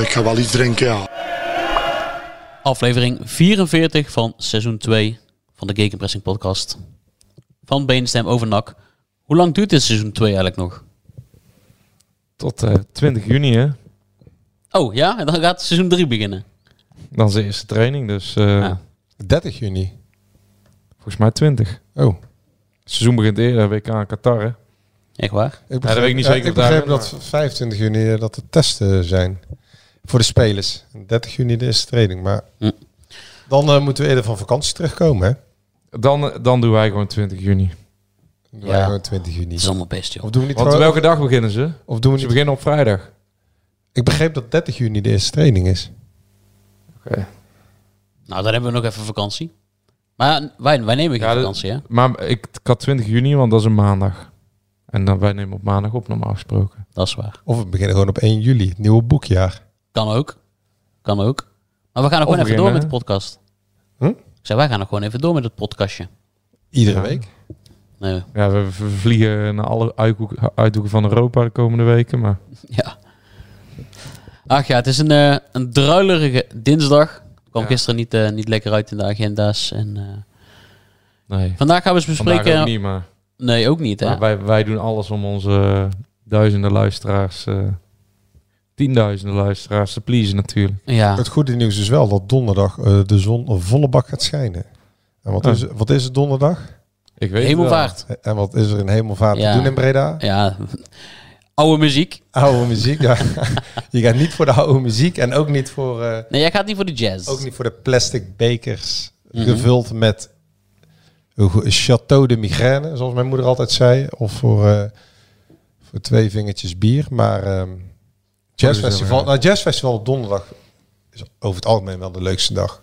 ik ga wel iets drinken, ja. Aflevering 44 van seizoen 2 van de Gegenpressing podcast. Van Beenstem over NAC. Hoe lang duurt dit seizoen 2 eigenlijk nog? Tot eh 20 juni, hè? Oh ja, en dan gaat seizoen 3 beginnen. Dan is de eerste training, dus eh, Ja. 30 juni. volgens mij 20. Oh. Het seizoen begint eerder, WK in Qatar, hè? Echt waar? Ik dat weet ik niet ja, zeker Ik begreep dat 25 juni eh, dat de testen zijn. Voor de spelers. En 30 juni de eerste training. Maar Hm. dan eh, moeten we eerder van vakantie terugkomen, hè? Dan, eh, dan doen wij gewoon 20 juni. Dan doen Ja. wij gewoon 20 juni. Het is allemaal best, joh. Of doen we niet Want gewoon- welke dag beginnen ze? Of doen we Ze niet... beginnen op vrijdag. Ik begreep dat 30 juni de eerste training is. Nou, dan hebben we nog even vakantie. Maar wij, wij nemen geen Ja, vakantie, hè? Maar ik, ik had 20 juni, want dat is een maandag. En dan wij nemen op maandag op, normaal gesproken. Dat is waar. Of we beginnen gewoon op 1 juli. Het nieuwe boekjaar. Kan ook. Kan ook. Maar we gaan nog gewoon even door met de podcast. Hm? Ik zei, wij gaan nog gewoon even door met het podcastje. Iedere Ja. week. Nee, Ja, we, vliegen naar alle uithoeken, van Europa de komende weken. Maar ja. Ach ja, het is een, eh, een druilerige dinsdag. kwam Ja. gisteren niet, eh, niet lekker uit in de agenda's. En, eh, nee, vandaag gaan we eens bespreken... vandaag ook niet. Maar, Nee, ook niet, hè? maar wij, wij doen alles om onze duizenden luisteraars, eh, tienduizenden luisteraars te pleasen natuurlijk. Ja, Het goede nieuws is wel dat donderdag eh, de zon een volle bak gaat schijnen. En wat, Oh. is, wat is het donderdag? Ik weet het hemelvaart. En wat is er in hemelvaart Ja. te doen in Breda? Ja, oude muziek. Oude muziek. Ja. Je gaat niet voor de oude muziek en ook niet voor, eh, Nee, jij gaat niet voor de jazz. ook niet voor de plastic bekers Mhm. gevuld met Chateau de Migraine, zoals mijn moeder altijd zei. Of voor, eh, voor twee vingertjes bier. Maar ehm jazzfestival, nou, jazzfestival op donderdag is over het algemeen wel de leukste dag.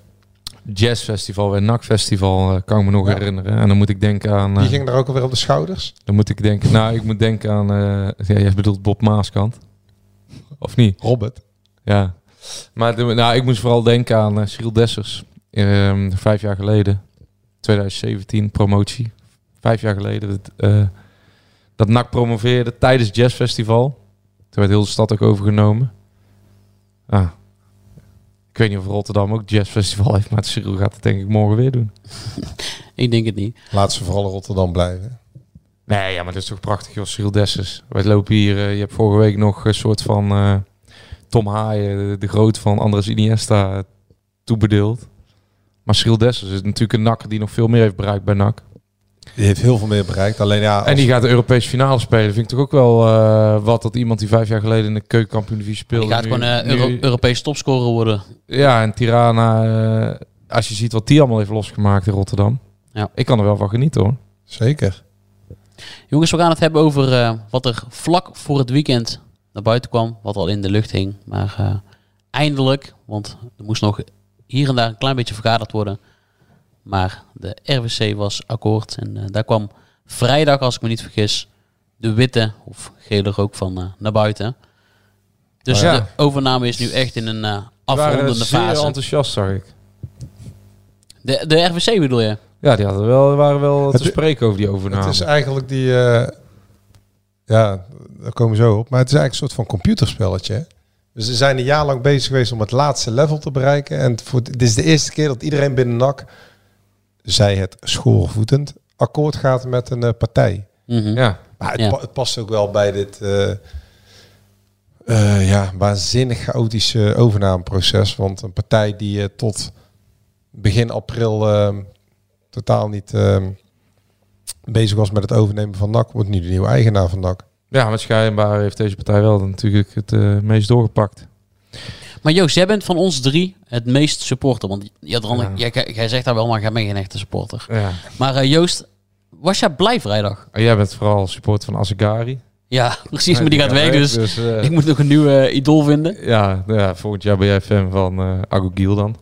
Jazzfestival en NAC-festival eh, kan ik me nog Ja. herinneren. En dan moet ik denken aan... Die eh, ging er ook alweer op de schouders. Dan moet ik denken... Nou, ik moet denken aan... eh ja, jij bedoelt Bob Maaskant. Of niet? Robert. Ja. Maar de- nou, ik moest vooral denken aan Cyril Dessers. Ehm, vijf jaar geleden. 2017, promotie. Vijf jaar geleden. Dat, dat NAC promoveerde tijdens het Jazzfestival. Toen werd heel de stad ook overgenomen. Ah. Ik weet niet of Rotterdam ook Jazzfestival heeft. Maar Cyril gaat het denk ik morgen weer doen. Ik denk het niet. Laat ze vooral in Rotterdam blijven. Nee, ja, maar dat is toch prachtig, joh. Cyril Dessers. Wij lopen hier... eh, je hebt vorige week nog een soort van... eh, Tom Haaien, de, de groot van Andres Iniesta, eh, toebedeeld. Maar Cyril Dessers is natuurlijk een nakker die nog veel meer heeft bereikt bij NAC. Die heeft heel veel meer bereikt. Alleen ja, En die gaat de Europese finale spelen. Vind ik toch ook wel eh, wat dat iemand die vijf jaar geleden in de keukenkampioen-divisie speelde. Die gaat nu- gewoon eh, nu- Euro Europees topscorer worden. Ja, en Tirana, eh, als je ziet wat die allemaal heeft losgemaakt in Rotterdam. Ja. Ik kan er wel van genieten hoor. Zeker. Jongens, we gaan het hebben over eh, wat er vlak voor het weekend naar buiten kwam. Wat al in de lucht hing. Maar eh, eindelijk, want er moest nog hier en daar een klein beetje vergaderd worden. Maar de RWC was akkoord. En eh, daar kwam vrijdag, als ik me niet vergis, de witte of gele rook van eh, naar buiten. Dus Ja. de overname is nu echt in een eh, Ze waren afrondende zeer fase. enthousiast, zag ik. De, de RWC bedoel je? Ja, die hadden wel, waren wel Het- te spreken over die overname. Het is eigenlijk die... eh, ja, daar komen we zo op. Maar het is eigenlijk een soort van computerspelletje. hè. Dus ze zijn een jaar lang bezig geweest om het laatste level te bereiken. En voor, dit is de eerste keer dat iedereen binnen NAC, zij het schoorvoetend, akkoord gaat met een eh, partij. Mhm. Ja, Maar het, Ja. pa- het past ook wel bij dit... eh, Eh, ja, waanzinnig chaotisch eh, overnameproces. Want een partij die tot begin april ehm, totaal niet ehm, bezig was met het overnemen van NAC, wordt nu de nieuwe eigenaar van NAC. Ja, maar schijnbaar heeft deze partij wel natuurlijk het meest doorgepakt. Maar Joost, jij bent van ons drie het meest supporter. Want jij, jij zegt daar wel, maar jij bent geen echte supporter. Ja. Maar eh, Joost, was jij blij vrijdag? En jij bent vooral supporter van Asegari. Ja, precies, maar die gaat weg, dus, eh, ik moet nog een nieuwe eh, idool vinden. ja, nou ja, volgend jaar ben jij fan van eh Agogiel dan.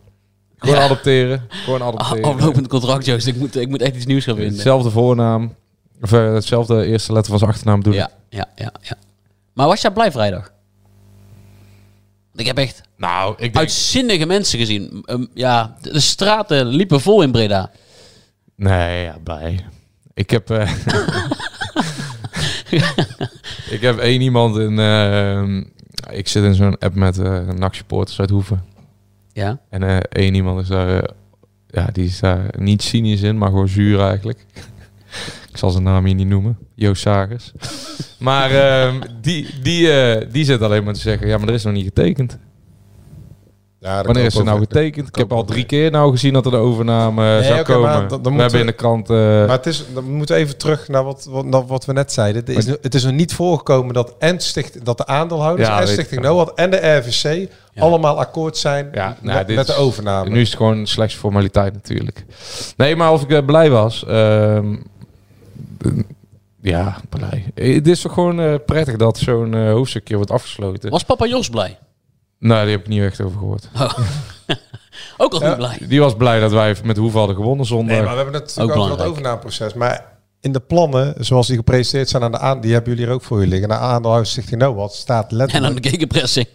Gewoon Ja. adopteren. Gewoon adopteren. Aflopend contract, Joost. Ik moet, ik moet echt iets nieuws gaan vinden. Hetzelfde voornaam. Of hetzelfde eerste letter van zijn achternaam ik. Ja, ja, ja, ja. Maar was jij blij vrijdag? Ik heb echt Nou, ik denk... uitzinnige mensen gezien. Ehm, ja, de straten liepen vol in Breda. Nee, ja, blij. Ik heb... eh, ik heb één iemand in... eh, ik zit in zo'n app met eh NAC-supporters uit Hoeven. Ja. En eh, één iemand is daar... ja, die is daar niet cynisch in, maar gewoon zuur eigenlijk. ik zal zijn naam hier niet noemen. Joost Sagers. maar ehm, die, die, die zit alleen maar te zeggen... Ja, maar er is nog niet getekend. Ja, dat Wanneer is er ook nou getekend? Ik heb al drie keer nou gezien dat er de overname eh, Nee, zou komen. maar dan- dan We moeten- hebben in de krant... eh, Maar het is, dan moeten we even terug naar wat, wat, naar wat we net zeiden. Het is, het is nog niet voorgekomen dat, en sticht, dat de aandeelhouders Ja, en Stichting. NOAD en de RVC allemaal akkoord zijn Ja, nou, met, dit met de is- overname. Nu is het gewoon slechts formaliteit natuurlijk. Nee, maar of ik eh, blij was... ehm, eh, ja, blij. Het is toch gewoon eh, prettig dat zo'n hoofdstukje wordt afgesloten. Was papa Jos blij? Nou, die heb ik niet echt over gehoord. Ook al Ja. niet blij. Die was blij dat wij met hoeveel hadden gewonnen zondag. Nee, maar we hebben het Ook natuurlijk over dat overnameproces. Maar in de plannen, zoals die gepresenteerd zijn aan de aan, die hebben jullie er ook voor jullie liggen. Naar aandeelhouders Stichting NOAD staat En letterlijk... aan de gegenpressing.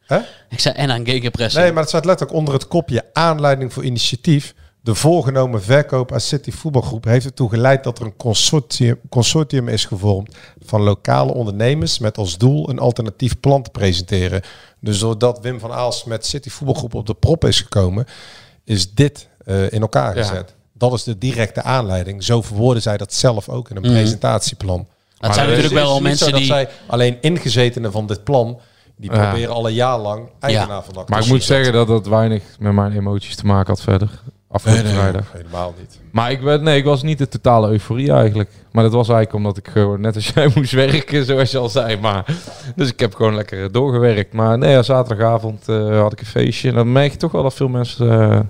Hè? Ik zei en aan gegenpressing. Nee, maar het staat letterlijk onder het kopje aanleiding voor initiatief. De voorgenomen verkoop aan City Voetbalgroep heeft ertoe geleid dat er een consortium, consortium is gevormd van lokale ondernemers met als doel een alternatief plan te presenteren. Dus doordat Wim van Aals met City Voetbalgroep op de prop is gekomen, is dit eh, in elkaar Ja. gezet. Dat is de directe aanleiding. Zo verwoorden zij dat zelf ook in een Mhm. presentatieplan. Dat Maar zijn er is- natuurlijk wel al mensen die... dat zij alleen ingezetenen van dit plan, die Ja. proberen al een jaar lang eigenaar van dat Maar ik moet zeggen dat dat weinig met mijn emoties te maken had verder. Afgelopen Nee, nee, vrijdag. helemaal niet. Maar ik, ben, nee, ik was niet de totale euforie eigenlijk. Maar dat was eigenlijk omdat ik gewoon net als jij moest werken, zoals je al zei. Maar, dus ik heb gewoon lekker doorgewerkt. Maar nee, ja, zaterdagavond eh, had ik een feestje. En dan merk je toch wel dat veel mensen eh,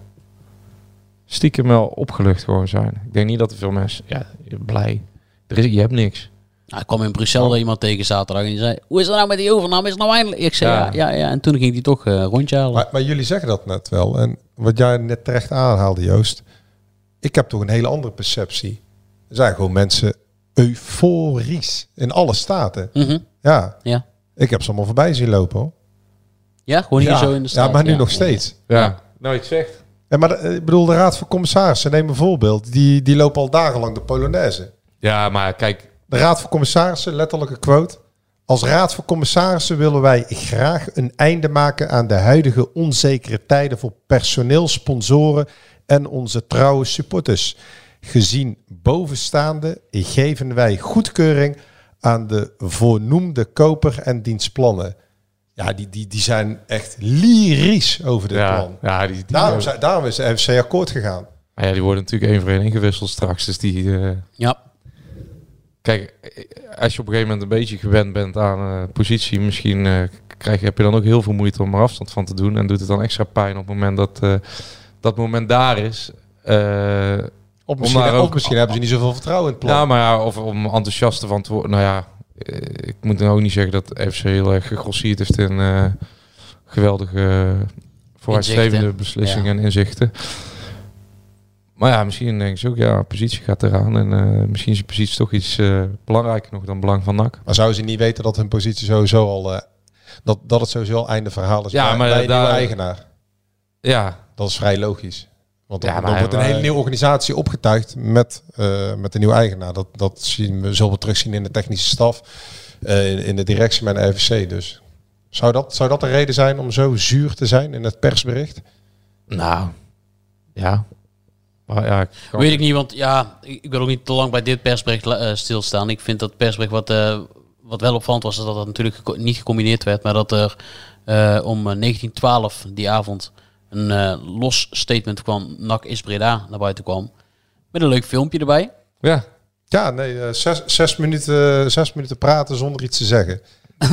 stiekem wel opgelucht gewoon zijn. Ik denk niet dat er veel mensen... Ja, blij. Er is, je hebt niks. Nou, ik kwam in Brussel iemand tegen zaterdag en die zei... Hoe is het nou met die overname? Is het nou eindelijk? Ik zei ja, Ja. ja, ja. En toen ging hij toch eh rondje halen. Maar, maar jullie zeggen dat net wel. En wat jij net terecht aanhaalde, Joost. Ik heb toch een hele andere perceptie. Er zijn gewoon mensen euforisch in alle staten. Mhm. Ja, Ja. ik heb ze allemaal voorbij zien lopen. Hoor. Ja, gewoon hier ja. zo in de stad. Ja, maar nu nog steeds. Ja, nou iets zegt. Ja, maar eh, ik bedoel, de Raad van Commissarissen, neem een voorbeeld. Die, die lopen al dagenlang de Polonaise. Ja, maar kijk... De Raad van Commissarissen, letterlijke quote. Als Raad van Commissarissen willen wij graag een einde maken aan de huidige onzekere tijden voor personeel, sponsoren en onze trouwe supporters. Gezien bovenstaande geven wij goedkeuring aan de voornoemde koper en dienstplannen. Ja, die, die, die zijn echt lyrisch over dit Ja, plan. ja, die, die, Daarom, zijn- daarom is de FC akkoord gegaan. Maar ja, die worden natuurlijk één voor één ingewisseld straks. Dus die... eh, Ja. Kijk, als je op een gegeven moment een beetje gewend bent aan een positie, misschien eh, krijg, heb je dan ook heel veel moeite om er afstand van te doen. En doet het dan extra pijn op het moment dat eh, dat moment daar is. Eh, Of misschien, of ook- misschien hebben ze niet zoveel vertrouwen in het plan. ja, maar ja, of om enthousiast van te worden. Nou ja, eh, ik moet nou ook niet zeggen dat FC heel erg gegrosseerd heeft in eh, geweldige vooruitstrevende beslissingen Ja. en inzichten. Maar ja, misschien denken ze ook, ja, positie gaat eraan. En eh, misschien is die positie toch iets eh, belangrijker nog dan belang van NAC. Maar zouden ze niet weten dat hun positie sowieso al... eh, dat, dat het sowieso al einde verhaal is Ja, bij, maar bij een daar- eigenaar? Ja, Dat is vrij logisch. Want dan, Ja, dan maar wordt een hele nieuwe organisatie opgetuigd met, met een nieuwe eigenaar. Dat, dat zien we, zullen we terugzien in de technische staf, in, in de directie met de RVC. Dus zou dat, zou dat de reden zijn om zo zuur te zijn in het persbericht? nou, ja. Maar ja, ik kan- Weet ik niet, want ja, ik wil ook niet te lang bij dit persbericht eh, stilstaan. Ik vind dat persbericht wat, eh, wat wel opvallend was, dat dat natuurlijk geco- niet gecombineerd werd, maar dat er eh, om eh, 1912 die avond een eh, los statement kwam, NAC is Breda, naar buiten kwam. Met een leuk filmpje erbij. Ja, Ja, nee, zes, zes, minuten, zes minuten praten zonder iets te zeggen.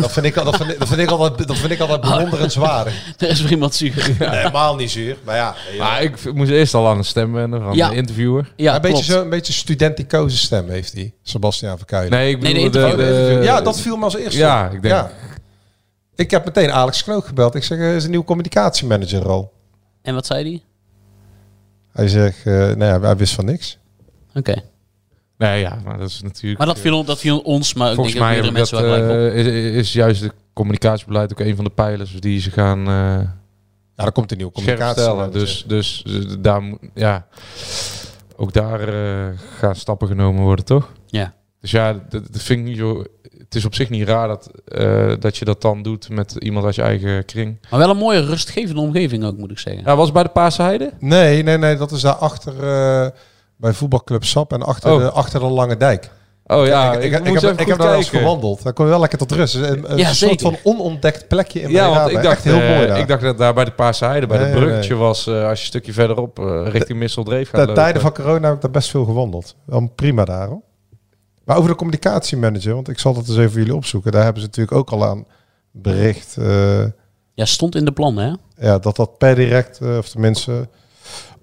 Dat vind ik, al- dat vind, ik- dat vind ik altijd, dat vind ik altijd bewonderenswaardig. Er is weer iemand zuur. Nee, helemaal niet zuur. Maar ja, maar ik moest eerst al aan de stem wennen van Ja. de interviewer. Ja, een, beetje klopt. zo, een beetje studenticoze stem heeft hij, Sebastiaan Verkuilen. Nee, ik Nee, bedoel de de, interviewer. de- ja, dat viel me als eerste. Ja, op. ik denk- Ik heb meteen Alex Knook gebeld. Ik zeg, er is een nieuwe communicatiemanager al. En wat zei hij? Hij zegt, eh nou ja, hij wist van niks. Oké. Nee, ja, maar dat is natuurlijk... Maar dat viel, dat viel ons, maar ik Volgens denk mij heb ik mensen dat, wel gelijk op. eh, is, is juist het communicatiebeleid ook een van de pijlers die ze gaan eh Ja, er komt een nieuwe scherp stellen. Dus, dus eh, daar, moet- ja, ook daar eh, gaan stappen genomen worden, toch? Ja. Dus ja, dat, dat vind ik niet zo... Het is op zich niet raar dat, eh, dat je dat dan doet met iemand uit je eigen kring. Maar wel een mooie rustgevende omgeving ook, moet ik zeggen. Ja, was het bij de Paarse Heide? Nee, nee, nee, dat is daar achter eh, bij voetbalclub Sap en achter, Oh. de, achter de Lange Dijk. Oh ja, ik, ik, ik, ik, moest heb, ik heb daar eens gewandeld. Daar kon je wel lekker tot rust. Een, een Ja, soort zeker. van onontdekt plekje in Ja, want ik Echt dacht, heel eh, mooi daar. ik dacht dat daar bij de Paarse Heide, bij Nee, het nee, bruggetje was, eh, als je een stukje verderop eh, richting Misseldreef gaat Ten lopen. tijde van corona heb ik daar best veel gewandeld. Wel prima daar hoor. Maar over de communicatiemanager, want ik zal dat eens even voor jullie opzoeken. Daar hebben ze natuurlijk ook al aan bericht eh, Ja, stond in de plan, hè? ja, dat dat per direct, eh, of tenminste,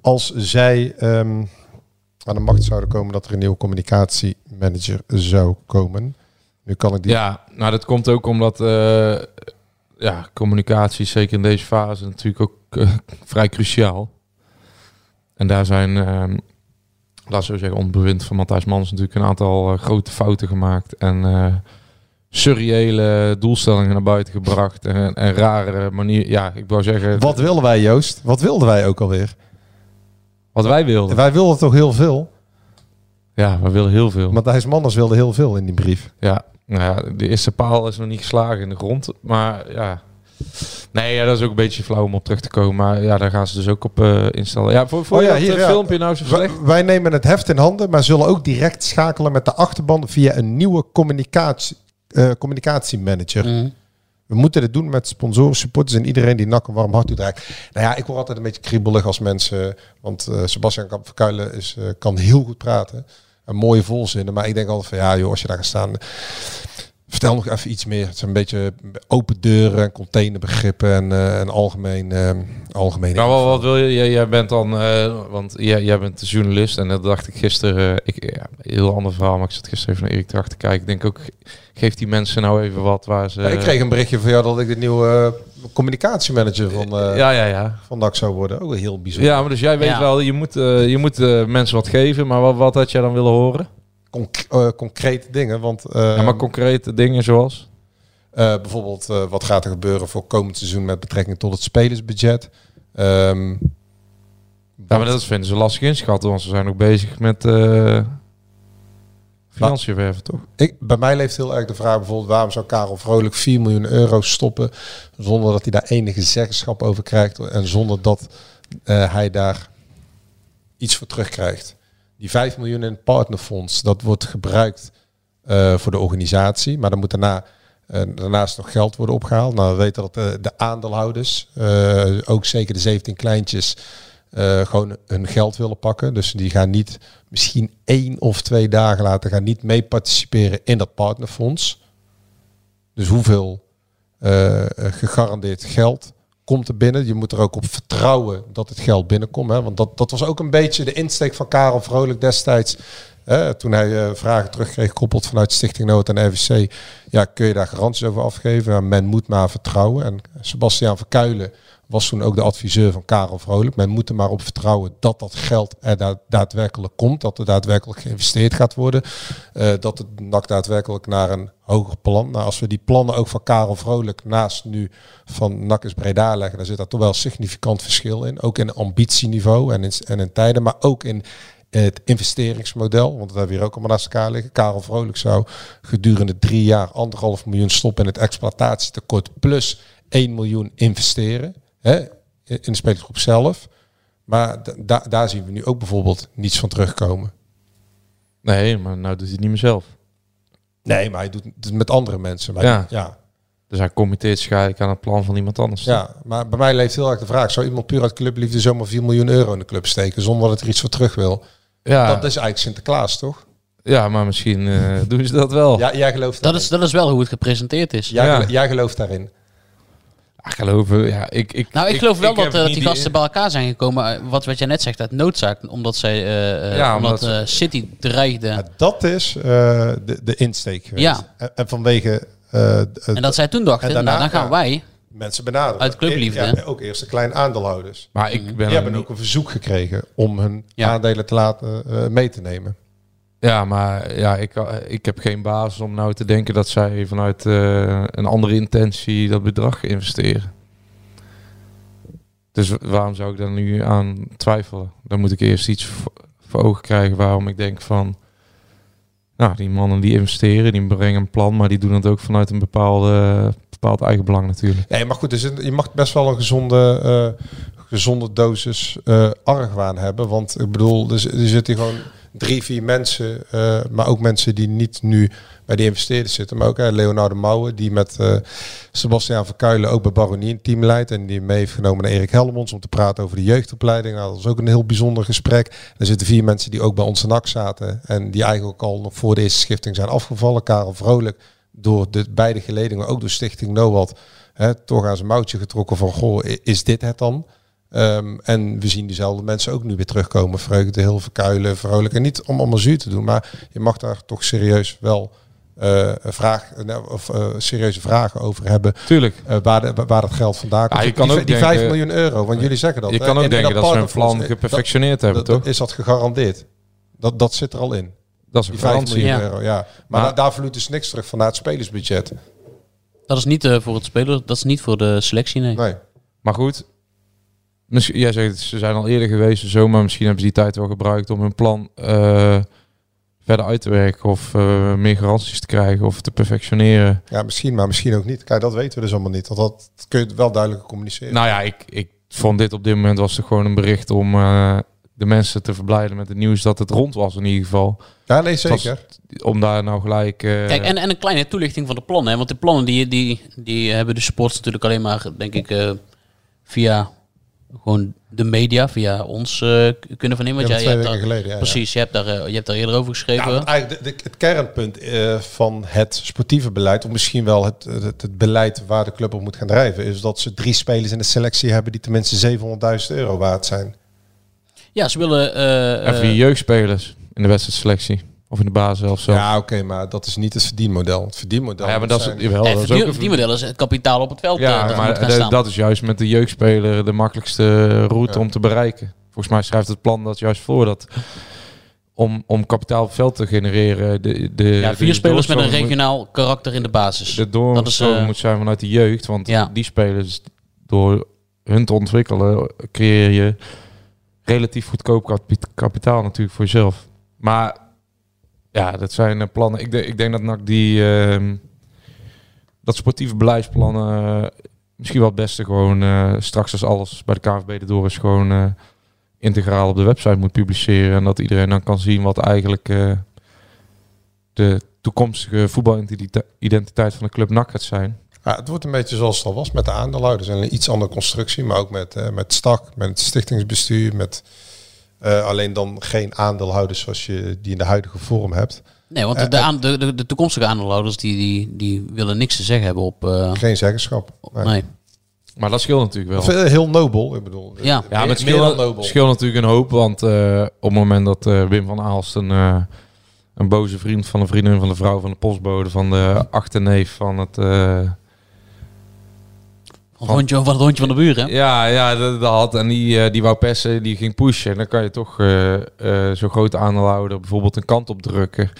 als zij ehm, aan de macht zouden komen, dat er een nieuwe communicatiemanager zou komen. Nu kan ik die. Ja, nou dat komt ook omdat eh, ja, communicatie, zeker in deze fase, natuurlijk ook eh, vrij cruciaal. En daar zijn, eh, laat zo zeggen, onder bewind van Matthijs Mans natuurlijk een aantal eh, grote fouten gemaakt. En eh surreële doelstellingen naar buiten gebracht. En, en rare manier, ja, ik wou zeggen, Wat wilden wij, Joost? Wat wilden wij ook alweer? Wat wij wilden. Wij wilden toch heel veel? Ja, we willen heel veel. Matthijs Manners wilde heel veel in die brief. Ja, nou ja, de eerste paal is nog niet geslagen in de grond. Maar ja. Nee, ja, dat is ook een beetje flauw om op terug te komen. Maar ja, daar gaan ze dus ook op eh, instellen. Ja, voor, voor Oh ja, je hier, dat, ja. filmpje nou zo slecht? Wij, wij nemen het heft in handen, maar zullen ook direct schakelen met de achterban via een nieuwe communicatie, eh, communicatiemanager. Mhm. We moeten dit doen met sponsoren, supporters en iedereen die nak een warm hart toedraagt. Nou ja, ik word altijd een beetje kriebelig als mensen, want eh Sebastian Verkuilen is, eh, kan heel goed praten. En mooie volzinnen, maar ik denk altijd van ja joh, als je daar gaat staan, vertel nog even iets meer. Het zijn een beetje open deuren en containerbegrippen en, eh en algemeen, eh algemeen. Nou, wat, wat wil je? Jij, jij bent dan, eh, want jij, jij bent de journalist en dat dacht ik gisteren, eh, ik, ja, heel ander verhaal, maar ik zat gisteren even naar Erik te kijken. Ik denk ook, geef die mensen nou even wat waar ze... Ja, ik kreeg een berichtje van jou dat ik de nieuwe communicatiemanager van, eh ja, ja, ja. van NAC zou worden. Ook heel bijzonder. Ja, maar dus jij weet Ja. wel, je moet, je moet mensen wat geven, maar wat, wat had jij dan willen horen? Conc- eh, concrete dingen, want ja, maar concrete dingen zoals? eh, bijvoorbeeld eh, wat gaat er gebeuren voor komend seizoen met betrekking tot het spelersbudget. Ehm, Ja, maar dat vinden ze lastig inschatten, want ze zijn ook bezig met eh financiën werven, toch? ik, bij mij leeft heel erg de vraag bijvoorbeeld waarom zou Karel Vrolijk 4 miljoen euro stoppen zonder dat hij daar enige zeggenschap over krijgt en zonder dat hij daar iets voor terugkrijgt. Die 5 miljoen in het partnerfonds, dat wordt gebruikt eh, voor de organisatie, maar dan moet daarna eh, daarnaast nog geld worden opgehaald. Nou, we weten dat de, de aandeelhouders, eh, ook zeker de 17 kleintjes, eh, gewoon hun geld willen pakken. Dus die gaan niet misschien één of twee dagen later gaan niet mee participeren in dat partnerfonds. Dus hoeveel eh, gegarandeerd geld komt er binnen? Je moet er ook op vertrouwen dat het geld binnenkomt. Hè? Want dat, dat was ook een beetje de insteek van Karel Vrolijk destijds. Toen hij eh, vragen terugkreeg, gekoppeld vanuit Stichting Noord en RVC. Ja, kun je daar garanties over afgeven? Men moet maar vertrouwen. En Sebastiaan Verkuilen was toen ook de adviseur van Karel Vrolijk. Men moet er maar op vertrouwen dat dat geld er da- daadwerkelijk komt. Dat er daadwerkelijk geïnvesteerd gaat worden. eh, dat het NAC daadwerkelijk naar een hoger plan. Nou, als we die plannen ook van Karel Vrolijk naast nu van NAC is Breda leggen, dan zit daar toch wel significant verschil in. Ook in ambitieniveau en in, en in tijden, maar ook in het investeringsmodel. Want dat hebben hier ook allemaal naast elkaar liggen. Karel Vrolijk zou gedurende drie jaar anderhalf miljoen stoppen in het exploitatietekort plus 1 miljoen investeren hè, in de spelersgroep zelf. Maar da- da- daar zien we nu ook bijvoorbeeld niets van terugkomen. Nee, maar nou doet hij het niet meer zelf. Nee, maar hij doet het met andere mensen. Maar Ja. ja. Dus hij committeert zich eigenlijk aan het plan van iemand anders. Ja, maar bij mij leeft heel erg de vraag: zou iemand puur uit clubliefde zomaar 4 miljoen euro in de club steken zonder dat er iets voor terug wil? ja, Dat is eigenlijk Sinterklaas, toch? ja maar misschien eh, doen ze dat wel. Ja, jij gelooft Dat daarin. is, dat is wel hoe het gepresenteerd is. Jij, Ja. gelo- jij gelooft daarin. Geloven, ja, ik, ik, Nou, ik, geloof wel ik dat heb eh, die gasten bij elkaar zijn gekomen, eh, wat, wat jij net zegt, uit noodzaak. Omdat, zij, eh, eh, Ja, omdat omdat- eh, City dreigde. Ja, dat is eh, de, de insteek geweest. Ja. En, en vanwege eh, en dat zij toen dachten, en daarna, nou, dan gaan ja. wij. mensen benaderen. Uit clubliefde, Ja, ook eerst de kleine aandeelhouders. Maar ik ben Die hebben niet- ook een verzoek gekregen om hun Ja. aandelen te laten eh, mee te nemen. Ja, maar ja, ik, ik heb geen basis om nou te denken dat zij vanuit eh, een andere intentie dat bedrag investeren. Dus waarom zou ik daar nu aan twijfelen? Dan moet ik eerst iets voor, ogen krijgen waarom ik denk van... Nou, die mannen die investeren, die brengen een plan, maar die doen het ook vanuit een bepaalde, bepaald eigenbelang natuurlijk. Nee, maar goed, dus je mag best wel een gezonde, eh, gezonde dosis eh argwaan hebben. Want ik bedoel, er, z- er zitten gewoon drie, vier mensen, eh, maar ook mensen die niet nu bij die investeerders zitten. Maar ook hè, Leonardo Mouwen, die met eh Sebastiaan Verkuilen ook bij Baronie een team leidt. En die mee heeft genomen naar Erik Helmons om te praten over de jeugdopleiding. Nou, dat was ook een heel bijzonder gesprek. Er zitten vier mensen die ook bij ons NAC zaten. En die eigenlijk al nog voor de eerste schifting zijn afgevallen. Karel Vrolijk door de beide geledingen, ook door Stichting NOWAD, hè, toch aan zijn mouwtje getrokken van, goh, is dit het dan? Ehm, en we zien diezelfde mensen ook nu weer terugkomen. Vreugde, heel verkuilen, vrolijk. En niet om allemaal zuur te doen, maar je mag daar toch serieus wel eh, vraag, nou, of, eh, serieuze vragen over hebben. Tuurlijk. waar, de, waar dat geld vandaan komt. Ja, je kan die, ook die denken- 5 miljoen euro, want jullie zeggen dat. Je kan ook in- in denken dat ze hun partnerfonds. plan geperfectioneerd dat- hebben, dat- toch? Is dat gegarandeerd? Dat, dat zit er al in. Dat is een Die 5 garantie. miljoen Ja. euro, ja. Maar, Maar- daar, daar vloeit dus niks terug vanuit het spelersbudget. Dat is niet voor het speler, dat is niet voor de selectie, nee. Nee. Maar goed, misschien, jij zegt ze zijn al eerder geweest en zo, maar misschien hebben ze die tijd wel gebruikt om hun plan eh, verder uit te werken of eh, meer garanties te krijgen of te perfectioneren. Ja, misschien, maar misschien ook niet. Kijk, dat weten we dus allemaal niet. Dat, dat kun je wel duidelijk communiceren. Nou ja, ik, ik vond dit op dit moment was het gewoon een bericht om eh, de mensen te verblijden met het nieuws dat het rond was in ieder geval. ja, nee, was- zeker. om daar nou gelijk... eh, Kijk, en, en een kleine toelichting van de plannen. Hè? Want de plannen die, die, die hebben de supporters natuurlijk alleen maar, denk ik, eh, via gewoon de media, via ons eh, kunnen vernemen. Ja, Want twee jij- je weken hebt daar- geleden. Ja, Precies, je hebt, daar, eh, je hebt daar eerder over Ja. geschreven. Ja, eigenlijk de, de- het kernpunt eh, van het sportieve beleid, of misschien wel het, het, het beleid waar de club op moet gaan drijven, is dat ze drie spelers in de selectie hebben die tenminste 700.000 euro waard zijn. ja, ze willen... eh, en jeugdspelers in de wedstrijdselectie of in de basis of zo. Ja, oké, maar dat is niet het verdienmodel. Het verdienmodel. Ah, ja, maar dat is, jawel, nee, dat is die, ook een- die model is het kapitaal op het veld. eh, Ja, dat maar moet gaan de- staan. dat is juist met de jeugdspeler de makkelijkste route Ja. om te bereiken. Volgens mij schrijft het plan dat juist voor dat om, om kapitaal op het veld te genereren. De, de, ja, de vier spelers met een moet- regionaal karakter in de basis. De Dat is, eh, moet zijn vanuit de jeugd, want Ja. die spelers door hun te ontwikkelen creëer je relatief goedkoop kapi- kapitaal natuurlijk voor jezelf. Maar ja, dat zijn eh, plannen. Ik, ik denk dat NAC die ehm, dat sportieve beleidsplannen eh, misschien wel het beste gewoon eh, straks als alles bij de KNVB erdoor is gewoon integraal op de website moet publiceren en dat iedereen dan kan zien wat eigenlijk de toekomstige voetbalidentiteit van de club NAC gaat zijn. Ja, het wordt een beetje zoals het al was met de aandeelhouders. En een iets andere constructie, maar ook met, met STAK, met het stichtingsbestuur, met eh, alleen dan geen aandeelhouders zoals je die in de huidige vorm hebt. Nee, want de, de, aan- de, de, de toekomstige aandeelhouders die, die, die willen niks te zeggen hebben op... eh, Geen zeggenschap. Nee. nee. Maar dat scheelt natuurlijk wel. Eh, heel nobel, ik bedoel. Ja. eh, Ja, maar het meer dan scheelt, nobel. scheelt natuurlijk een hoop. Want eh, op het moment dat eh, Wim van Aalst een, eh, een boze vriend van een vriendin van de vrouw van de postbode van de achterneef van het... Van het hondje, van het hondje van de buren. ja, ja, dat, dat had. En die, eh, die wou persen, die ging pushen. En dan kan je toch eh eh zo'n grote aandeelhouder bijvoorbeeld een kant op drukken.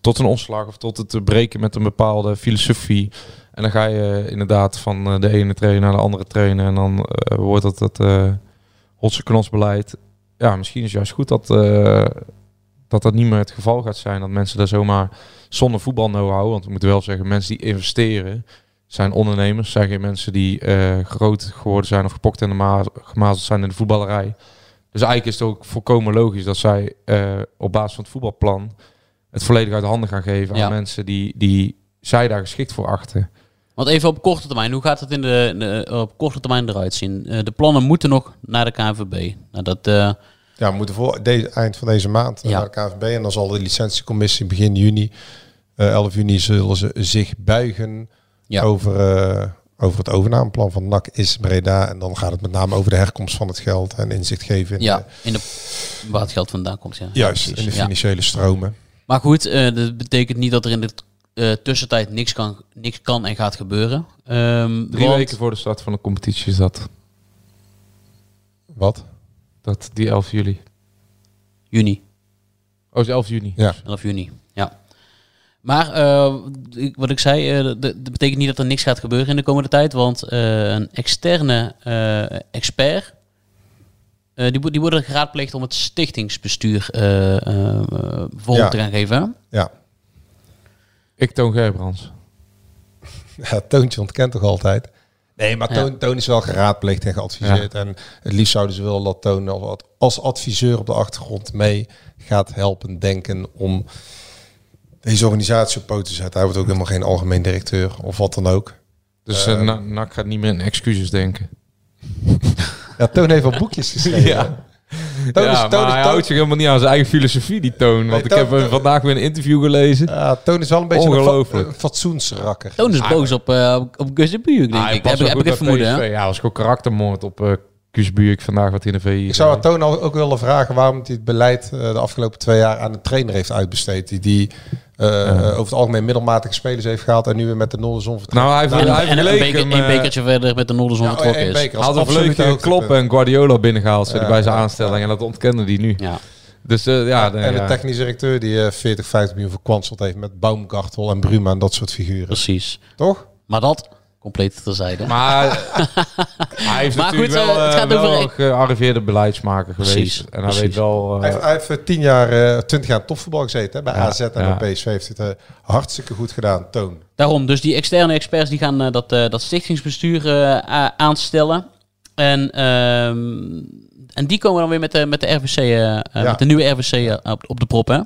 Tot een ontslag of tot het breken met een bepaalde filosofie. En dan ga je inderdaad van de ene trainer naar de andere trainer. En dan wordt dat het eh hotse knosbeleid. Ja, misschien is het juist goed dat, dat dat niet meer het geval gaat zijn. Dat mensen daar zomaar zonder voetbal know-how. Want we moeten wel zeggen, mensen die investeren zijn ondernemers. Zijn geen mensen die eh, groot geworden zijn of gepokt en ma- gemazeld zijn in de voetballerij. Dus eigenlijk is het ook volkomen logisch dat zij eh, op basis van het voetbalplan het volledig uit handen gaan geven Ja. aan mensen die, die zij daar geschikt voor achten. Want even op korte termijn, hoe gaat het in de, de- op korte termijn eruit zien? Eh, de plannen moeten nog naar de KNVB. Nou, dat, eh, Ja, we moeten voor deze, eind van deze maand Ja. naar de KNVB. En dan zal de licentiecommissie begin juni, eh 11 juni, zullen ze zich buigen Ja. over, eh, over het overnameplan van NAC is Breda. En dan gaat het met name over de herkomst van het geld en inzicht geven in ja, de, in de, waar het geld vandaan komt. Ja. juist, in de ja. financiële stromen. Maar goed, eh, dat betekent niet dat er in de eh, tussentijd niks kan, niks kan en gaat gebeuren. Ehm, Drie want- weken voor de start van de competitie is dat. Wat? dat die 11 juli. Juni. Oh, is 11 juni. Ja. 11 juni. Maar eh, wat ik zei, eh, dat, betekent niet dat er niks gaat gebeuren in de komende tijd. Want eh, een externe eh, expert, eh, die, die worden geraadpleegd om het stichtingsbestuur eh eh, eh, vorm Ja. te gaan geven. Ja. Ik Toon Gerbrands. Ja, Toontje ontkent toch altijd? Nee, maar Ja. Toon, Toon is wel geraadpleegd en geadviseerd. En het liefst zouden ze willen dat Toon als adviseur op de achtergrond mee gaat helpen denken om deze organisatie op poten te zetten. Hij wordt ook helemaal geen algemeen directeur of wat dan ook. Dus Na- NAC gaat niet meer in excuses denken. Ja, Toon heeft wel boekjes geschreven. Ja. Toon ja, is- Toon maar is- hij houdt zich helemaal niet aan zijn eigen filosofie, die Toon. Want Nee, ik heb vandaag weer een interview gelezen. Ja, Toon is wel een beetje een, Ongelooflijk. fa- een fatsoensrakker. Toon is boos op, eh op, op Gus de denk Ah, ik. Heb, ik- heb ik vermoeden, hè? Ja, was gewoon karaktermoord op eh Guus Buurk vandaag wat in de VI Ik zou aan Toon al- ook willen vragen waarom hij het beleid eh, de afgelopen twee jaar aan een trainer heeft uitbesteed. Die, die eh, eh, over het algemeen middelmatige spelers heeft gehaald en nu weer met de Noorderzon vertrekt. Nou, hij heeft, En, hij en, heeft een, beker, hem, een bekertje verder met de Noorderzon Ja, vertrokken één is. beker. Had een vleugje hoogtepunt. Klopp en Guardiola binnengehaald Ja, bij zijn ja, aanstelling. ja. En dat ontkende hij nu. Ja. Dus eh, ja, en de technische directeur die eh 40, 50 miljoen verkwanseld heeft met Baumgartel en Bruma en dat soort figuren. Precies. Toch? Maar dat, compleet terzijde. Maar hij heeft Maar natuurlijk goed, wel, eh, het eh, gaat wel over- een gearriveerde beleidsmaker geweest. Precies, En hij precies. weet wel... eh, Hij heeft, hij heeft eh, 10 jaar, eh 20 jaar topvoetbal gezeten hè, bij Ja, AZ en ja. bij PSV heeft het eh, hartstikke goed gedaan. Toon. Daarom, dus die externe experts die gaan eh, dat, eh, dat stichtingsbestuur eh, aanstellen. En, ehm, en die komen dan weer met de, met de RVC, eh, eh, Ja. met de nieuwe RVC eh, op, op de prop, hè?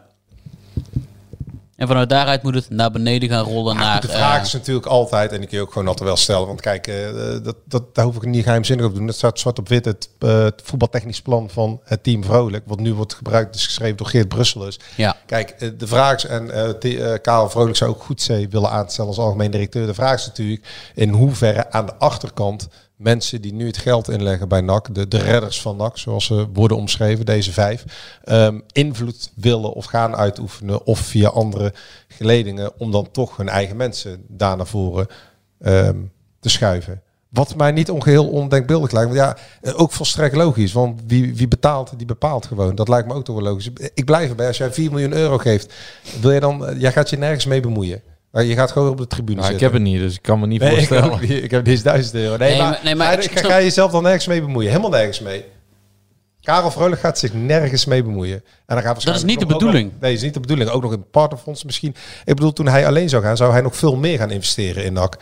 En vanuit daaruit moet het naar beneden gaan rollen naar... de vraag eh, is natuurlijk altijd, en die kun je ook gewoon altijd wel stellen. Want kijk, eh, dat, dat, daar hoef ik niet geheimzinnig op te doen. Dat staat zwart op wit, het, eh, het voetbaltechnisch plan van het team Vrolijk. Wat nu wordt gebruikt, is geschreven door Geert Brusselus. ja, Kijk, de vraag is, en eh, Karel Vrolijk zou ook goed zee willen aanstellen als algemeen directeur. De vraag is natuurlijk in hoeverre aan de achterkant mensen die nu het geld inleggen bij NAC, de, de redders van NAC, zoals ze worden omschreven, deze vijf, ehm, invloed willen of gaan uitoefenen of via andere geledingen om dan toch hun eigen mensen daar naar voren ehm, te schuiven. Wat mij niet ongeheel ondenkbeeldig lijkt. Want ja, eh, ook volstrekt logisch. Want wie, wie betaalt, die bepaalt gewoon. Dat lijkt me ook toch wel logisch. Ik blijf erbij. Als jij 4 miljoen euro geeft, wil je dan... eh, Jij gaat je nergens mee bemoeien. Maar je gaat gewoon op de tribune nou, ik zitten. heb het niet, dus ik kan me niet Nee, ik, voorstellen. ik heb deze duizend euro. Nee, Nee, maar, nee, maar ga, ik je- ga, snap- ga je jezelf dan nergens mee bemoeien? Helemaal nergens mee. Karel Vrolijk gaat zich nergens mee bemoeien. En dan gaat Dat is niet de bedoeling. nog- nee, is niet de bedoeling. Ook nog in partnerfonds misschien. Ik bedoel, toen hij alleen zou gaan, zou hij nog veel meer gaan investeren in NAC.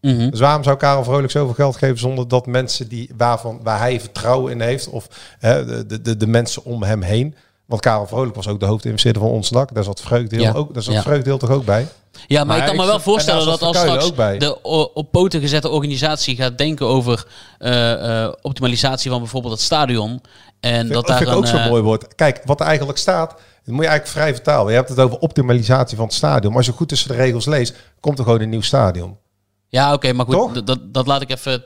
mhm. Dus waarom zou Karel Vrolijk zoveel geld geven zonder dat mensen die, waarvan, waar hij vertrouwen in heeft, of hè, de, de, de, de mensen om hem heen. Want Karel Vrolijk was ook de hoofdinvesteerder van ons NAC. Daar zat Vreugdeel, Ja. ook, daar zat Ja. Vreugdeel toch ook bij? Ja, maar Maar ik kan me wel voorstellen dat als straks de op poten gezette organisatie gaat denken over eh, eh, optimalisatie van bijvoorbeeld het stadion. En dat dat daar vind ik een, ook zo'n eh, mooi woord. Kijk, wat er eigenlijk staat, dat moet je eigenlijk vrij vertalen. Je hebt het over optimalisatie van het stadion. Maar als je goed tussen de regels leest, komt er gewoon een nieuw stadion. Ja, oké, maar goed, dat, dat laat ik even...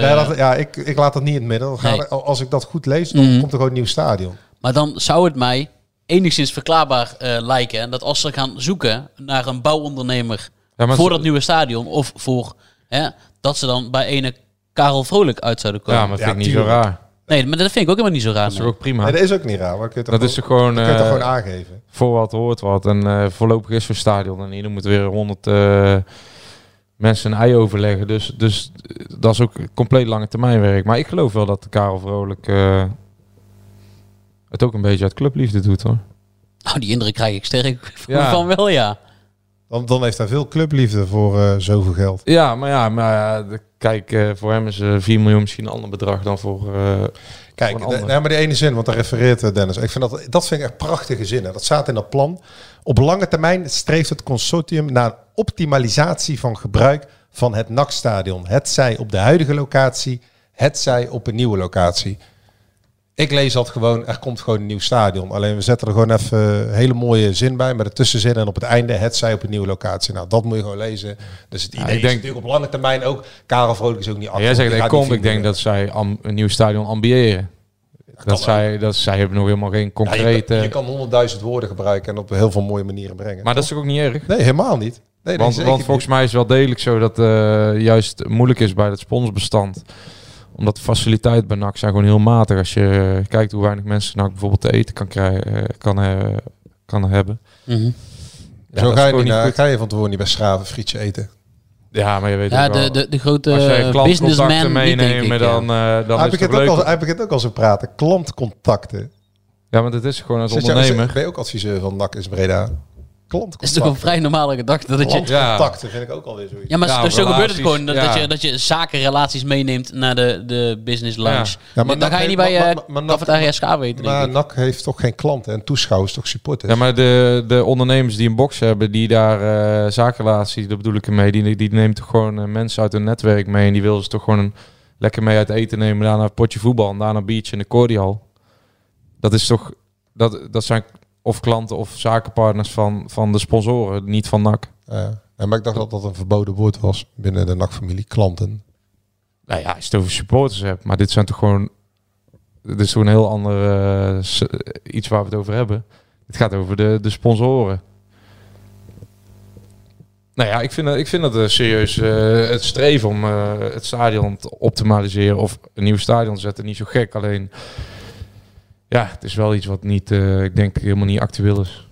ja, dat, ja ik, ik laat dat niet in het midden. Dan Nee. als ik dat goed lees, dan Mhm. komt er gewoon een nieuw stadion. Maar dan zou het mij enigszins verklaarbaar eh, lijken dat als ze gaan zoeken naar een bouwondernemer Ja, voor dat nieuwe stadion of voor hè, dat ze dan bij ene Karel Vrolijk uit zouden komen. Ja, maar dat vind ik niet zo raar. Nee, maar dat vind ik ook helemaal niet zo raar. Dat is nee. ook prima. Nee, dat is ook niet raar. Maar kun je dat is toch gewoon, kun je toch eh, gewoon aangeven. voor wat hoort wat. En eh, voorlopig is zo'n stadion en hier dan moeten weer 100 eh, mensen een ei overleggen. Dus, dus dat is ook compleet lange termijn werk. Maar ik geloof wel dat Karel Vrolijk eh, het ook een beetje uit clubliefde doet hoor. Nou, die indruk krijg ik sterk Ja. van wel, ja. Dan, dan heeft hij veel clubliefde voor eh, zoveel geld. Ja, maar ja, maar ja, de- kijk, eh, voor hem is eh 4 miljoen misschien een ander bedrag dan voor... eh, Kijk, voor een de- nee, maar die ene zin, want daar refereert eh, Dennis. Ik vind dat, dat vind ik echt prachtige zinnen. Dat staat in dat plan. Op lange termijn streeft het consortium naar optimalisatie van gebruik van het NAC-stadion. Het zij op de huidige locatie, het zij op een nieuwe locatie. Ik lees dat gewoon, er komt gewoon een nieuw stadion. Alleen we zetten er gewoon even een hele mooie zin bij met een tussenzin en op het einde het zij op een nieuwe locatie. Nou, dat moet je gewoon lezen. Dus het idee ik is denk- natuurlijk op lange termijn ook. Karel Vrolijk is ook niet Ja, jij zegt, ik kom, ik denk dat zij am- een nieuw stadion ambiëren. Dat zij, dat zij hebben nog helemaal geen concrete... je kan honderdduizend woorden gebruiken en op heel veel mooie manieren brengen. Maar dat is ook niet erg? Nee, helemaal niet. Nee, want, want volgens mij is het wel degelijk zo dat eh juist moeilijk is bij het sponsorbestand. Omdat de faciliteit bij NAC zijn gewoon heel matig. Als je kijkt hoe weinig mensen NAC bijvoorbeeld te eten kan, krijgen, eh, kan, eh, kan hebben. Mhm. Ja, Zo dat ga je, niet naar, ga je van tevoren niet bij Schraven frietje eten. Ja, maar je weet Ja, ook wel, de, de, de grote businessman meenemen, ik. dan, ja. eh dan hij, is het ook leuk. al, hij begint ook al zo praten. Klantcontacten. Ja, maar het is gewoon als ondernemer. ben je ook adviseur van NAC is Breda? Is toch een vrij normale gedachte dat je... Klantcontacten vind ik ook alweer zoiets. Ja, maar Ja, zo- zo gebeurt het relaties, gewoon. Dat, ja. dat, je, dat je zakenrelaties meeneemt naar de, de business lounge. Ja. Ja, maar dan ga je NAC niet bij heeft- je maar- maar- maar cafetaria SK weten, denk Maar ik. NAC heeft toch geen klanten en toeschouwers, toch supporters? Ja, maar de, de ondernemers die een box hebben, die daar eh zakenrelaties, dat bedoel ik ermee, die, die neemt toch gewoon eh, mensen uit hun netwerk mee en die willen ze toch gewoon een, lekker mee uit eten nemen, daarna een potje voetbal en daarna een biertje in de cordial. Dat is toch, dat, dat zijn of klanten of zakenpartners van, van de sponsoren, niet van NAC. Ja. Ja, maar ik dacht dat dat een verboden woord was binnen de NAC-familie. Klanten. Nou ja, als je het over supporters hebt, maar dit zijn toch gewoon, dit is toch een heel ander eh, s- iets waar we het over hebben. Het gaat over de, de sponsoren. Nou ja, ik vind, dat- ik vind dat eh, serieus eh, het streven om eh, het stadion te optimaliseren of een nieuw stadion te zetten niet zo gek. Alleen, ja, het is wel iets wat niet, eh, ik denk, helemaal niet actueel is.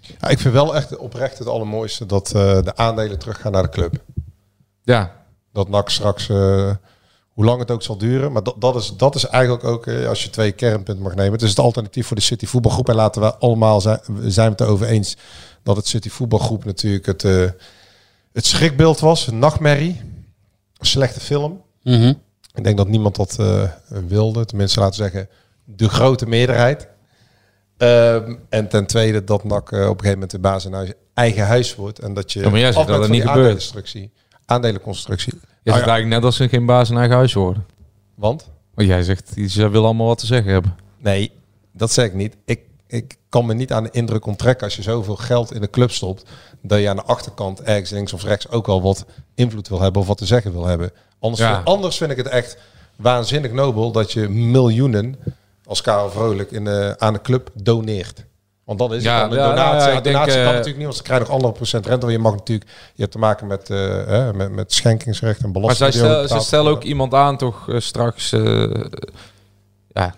Ja, ik vind wel echt oprecht het allermooiste dat eh, de aandelen teruggaan naar de club. Ja, Dat NAC straks, eh, hoe lang het ook zal duren. Maar dat, dat, is, dat is eigenlijk ook, eh, als je twee kernpunten mag nemen. Het is het alternatief voor de City voetbalgroep. En laten we allemaal zijn, zijn we het erover eens dat het City voetbalgroep natuurlijk het, eh, het schrikbeeld was. Een nachtmerrie. Een slechte film. Mhm. Ik denk dat niemand dat eh, wilde. Tenminste, laten we zeggen, de grote meerderheid. Ehm, en ten tweede dat NAC eh, op een gegeven moment de baas in huis, eigen huis wordt. En dat je Ja, maar jij zegt dat die niet gebeurt. aandelenconstructie. Aandelenconstructie. je Nou zegt ja, eigenlijk net als ze geen baas in eigen huis worden. want? Want jij zegt, ze willen allemaal wat te zeggen hebben. Nee, dat zeg ik niet. Ik, ik kan me niet aan de indruk onttrekken als je zoveel geld in de club stopt, dat je aan de achterkant ergens links of rechts ook wel wat invloed wil hebben of wat te zeggen wil hebben. Anders, Ja. anders vind ik het echt waanzinnig nobel dat je miljoenen als Karel Vrolijk in de, aan de club doneert. Want dat is Ja, het dan, een ja, donatie. ja, Ja, ik denk, donatie kan eh, natuurlijk niet, want ze krijgen nog andere procent rente. Want je mag natuurlijk, je hebt te maken met, eh, hè, met, met schenkingsrecht en Maar belasting. zij, die ook stel, ze stellen ook iemand aan toch eh, straks... eh, ja,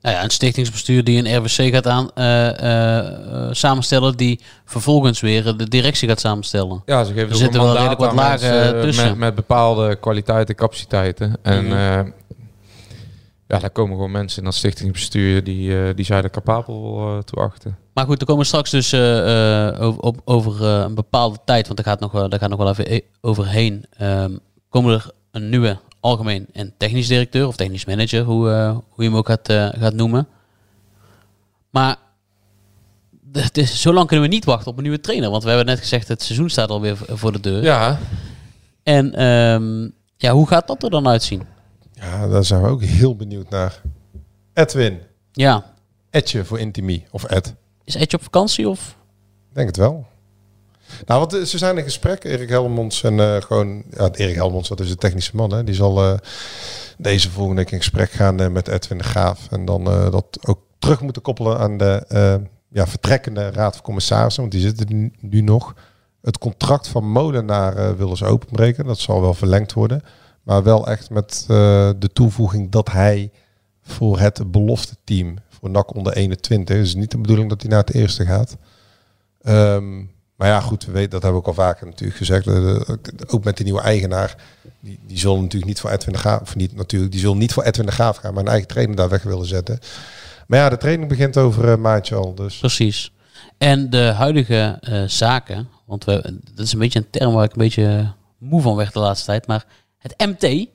Nou ja, een stichtingsbestuur die een RWC gaat aan, eh, eh, eh, samenstellen, die vervolgens weer de directie gaat samenstellen. ja, ze geven Er ook zitten een wel redelijk wat lagen tussen. Met, met bepaalde kwaliteiten, capaciteiten. En eh, ja, daar komen gewoon mensen in dat stichtingsbestuur die, eh, die zij er capabel eh, toe achten. Maar goed, er komen straks dus eh, over, op- over een bepaalde tijd, want daar gaat nog, daar gaat nog wel even e- overheen, ehm, komen er een nieuwe algemeen en technisch directeur of technisch manager, hoe, hoe je hem ook gaat, gaat noemen. Maar het is, zo lang kunnen we niet wachten op een nieuwe trainer, want we hebben net gezegd het seizoen staat alweer voor de deur. Ja, En ehm, ja, hoe gaat dat er dan uitzien? Ja, daar zijn we ook heel benieuwd naar. Edwin, Ja, Edje voor Intimi of Ed. is Edje op vakantie of? Ik denk het wel. Nou, want eh, ze zijn in gesprek, Erik Helmonds en eh, gewoon, ja, Erik Helmonds, dat is de technische man, hè, die zal eh, deze volgende week in gesprek gaan met Edwin de Graaf en dan dat ook terug moeten koppelen aan de ja, vertrekkende raad van commissarissen, want die zitten nu- nog. Het contract van Molenaar willen ze openbreken, dat zal wel verlengd worden, maar wel echt met eh, de toevoeging dat hij voor het belofte team voor NAC onder 21, is niet de bedoeling dat hij naar het eerste gaat. Ehm, maar ja, goed, we weten, dat hebben we ook al vaker natuurlijk gezegd. eh, ook met de nieuwe eigenaar. Die, die zullen natuurlijk niet voor Edwin de Graaf, of niet natuurlijk, die zullen niet voor Edwin de Graaf gaan, maar een eigen trainer daar weg willen zetten. Maar ja, de training begint over een maandje al. Dus Precies. En de huidige eh, zaken, Want we, dat is een beetje een term waar ik een beetje moe van werd de laatste tijd. Maar het MT.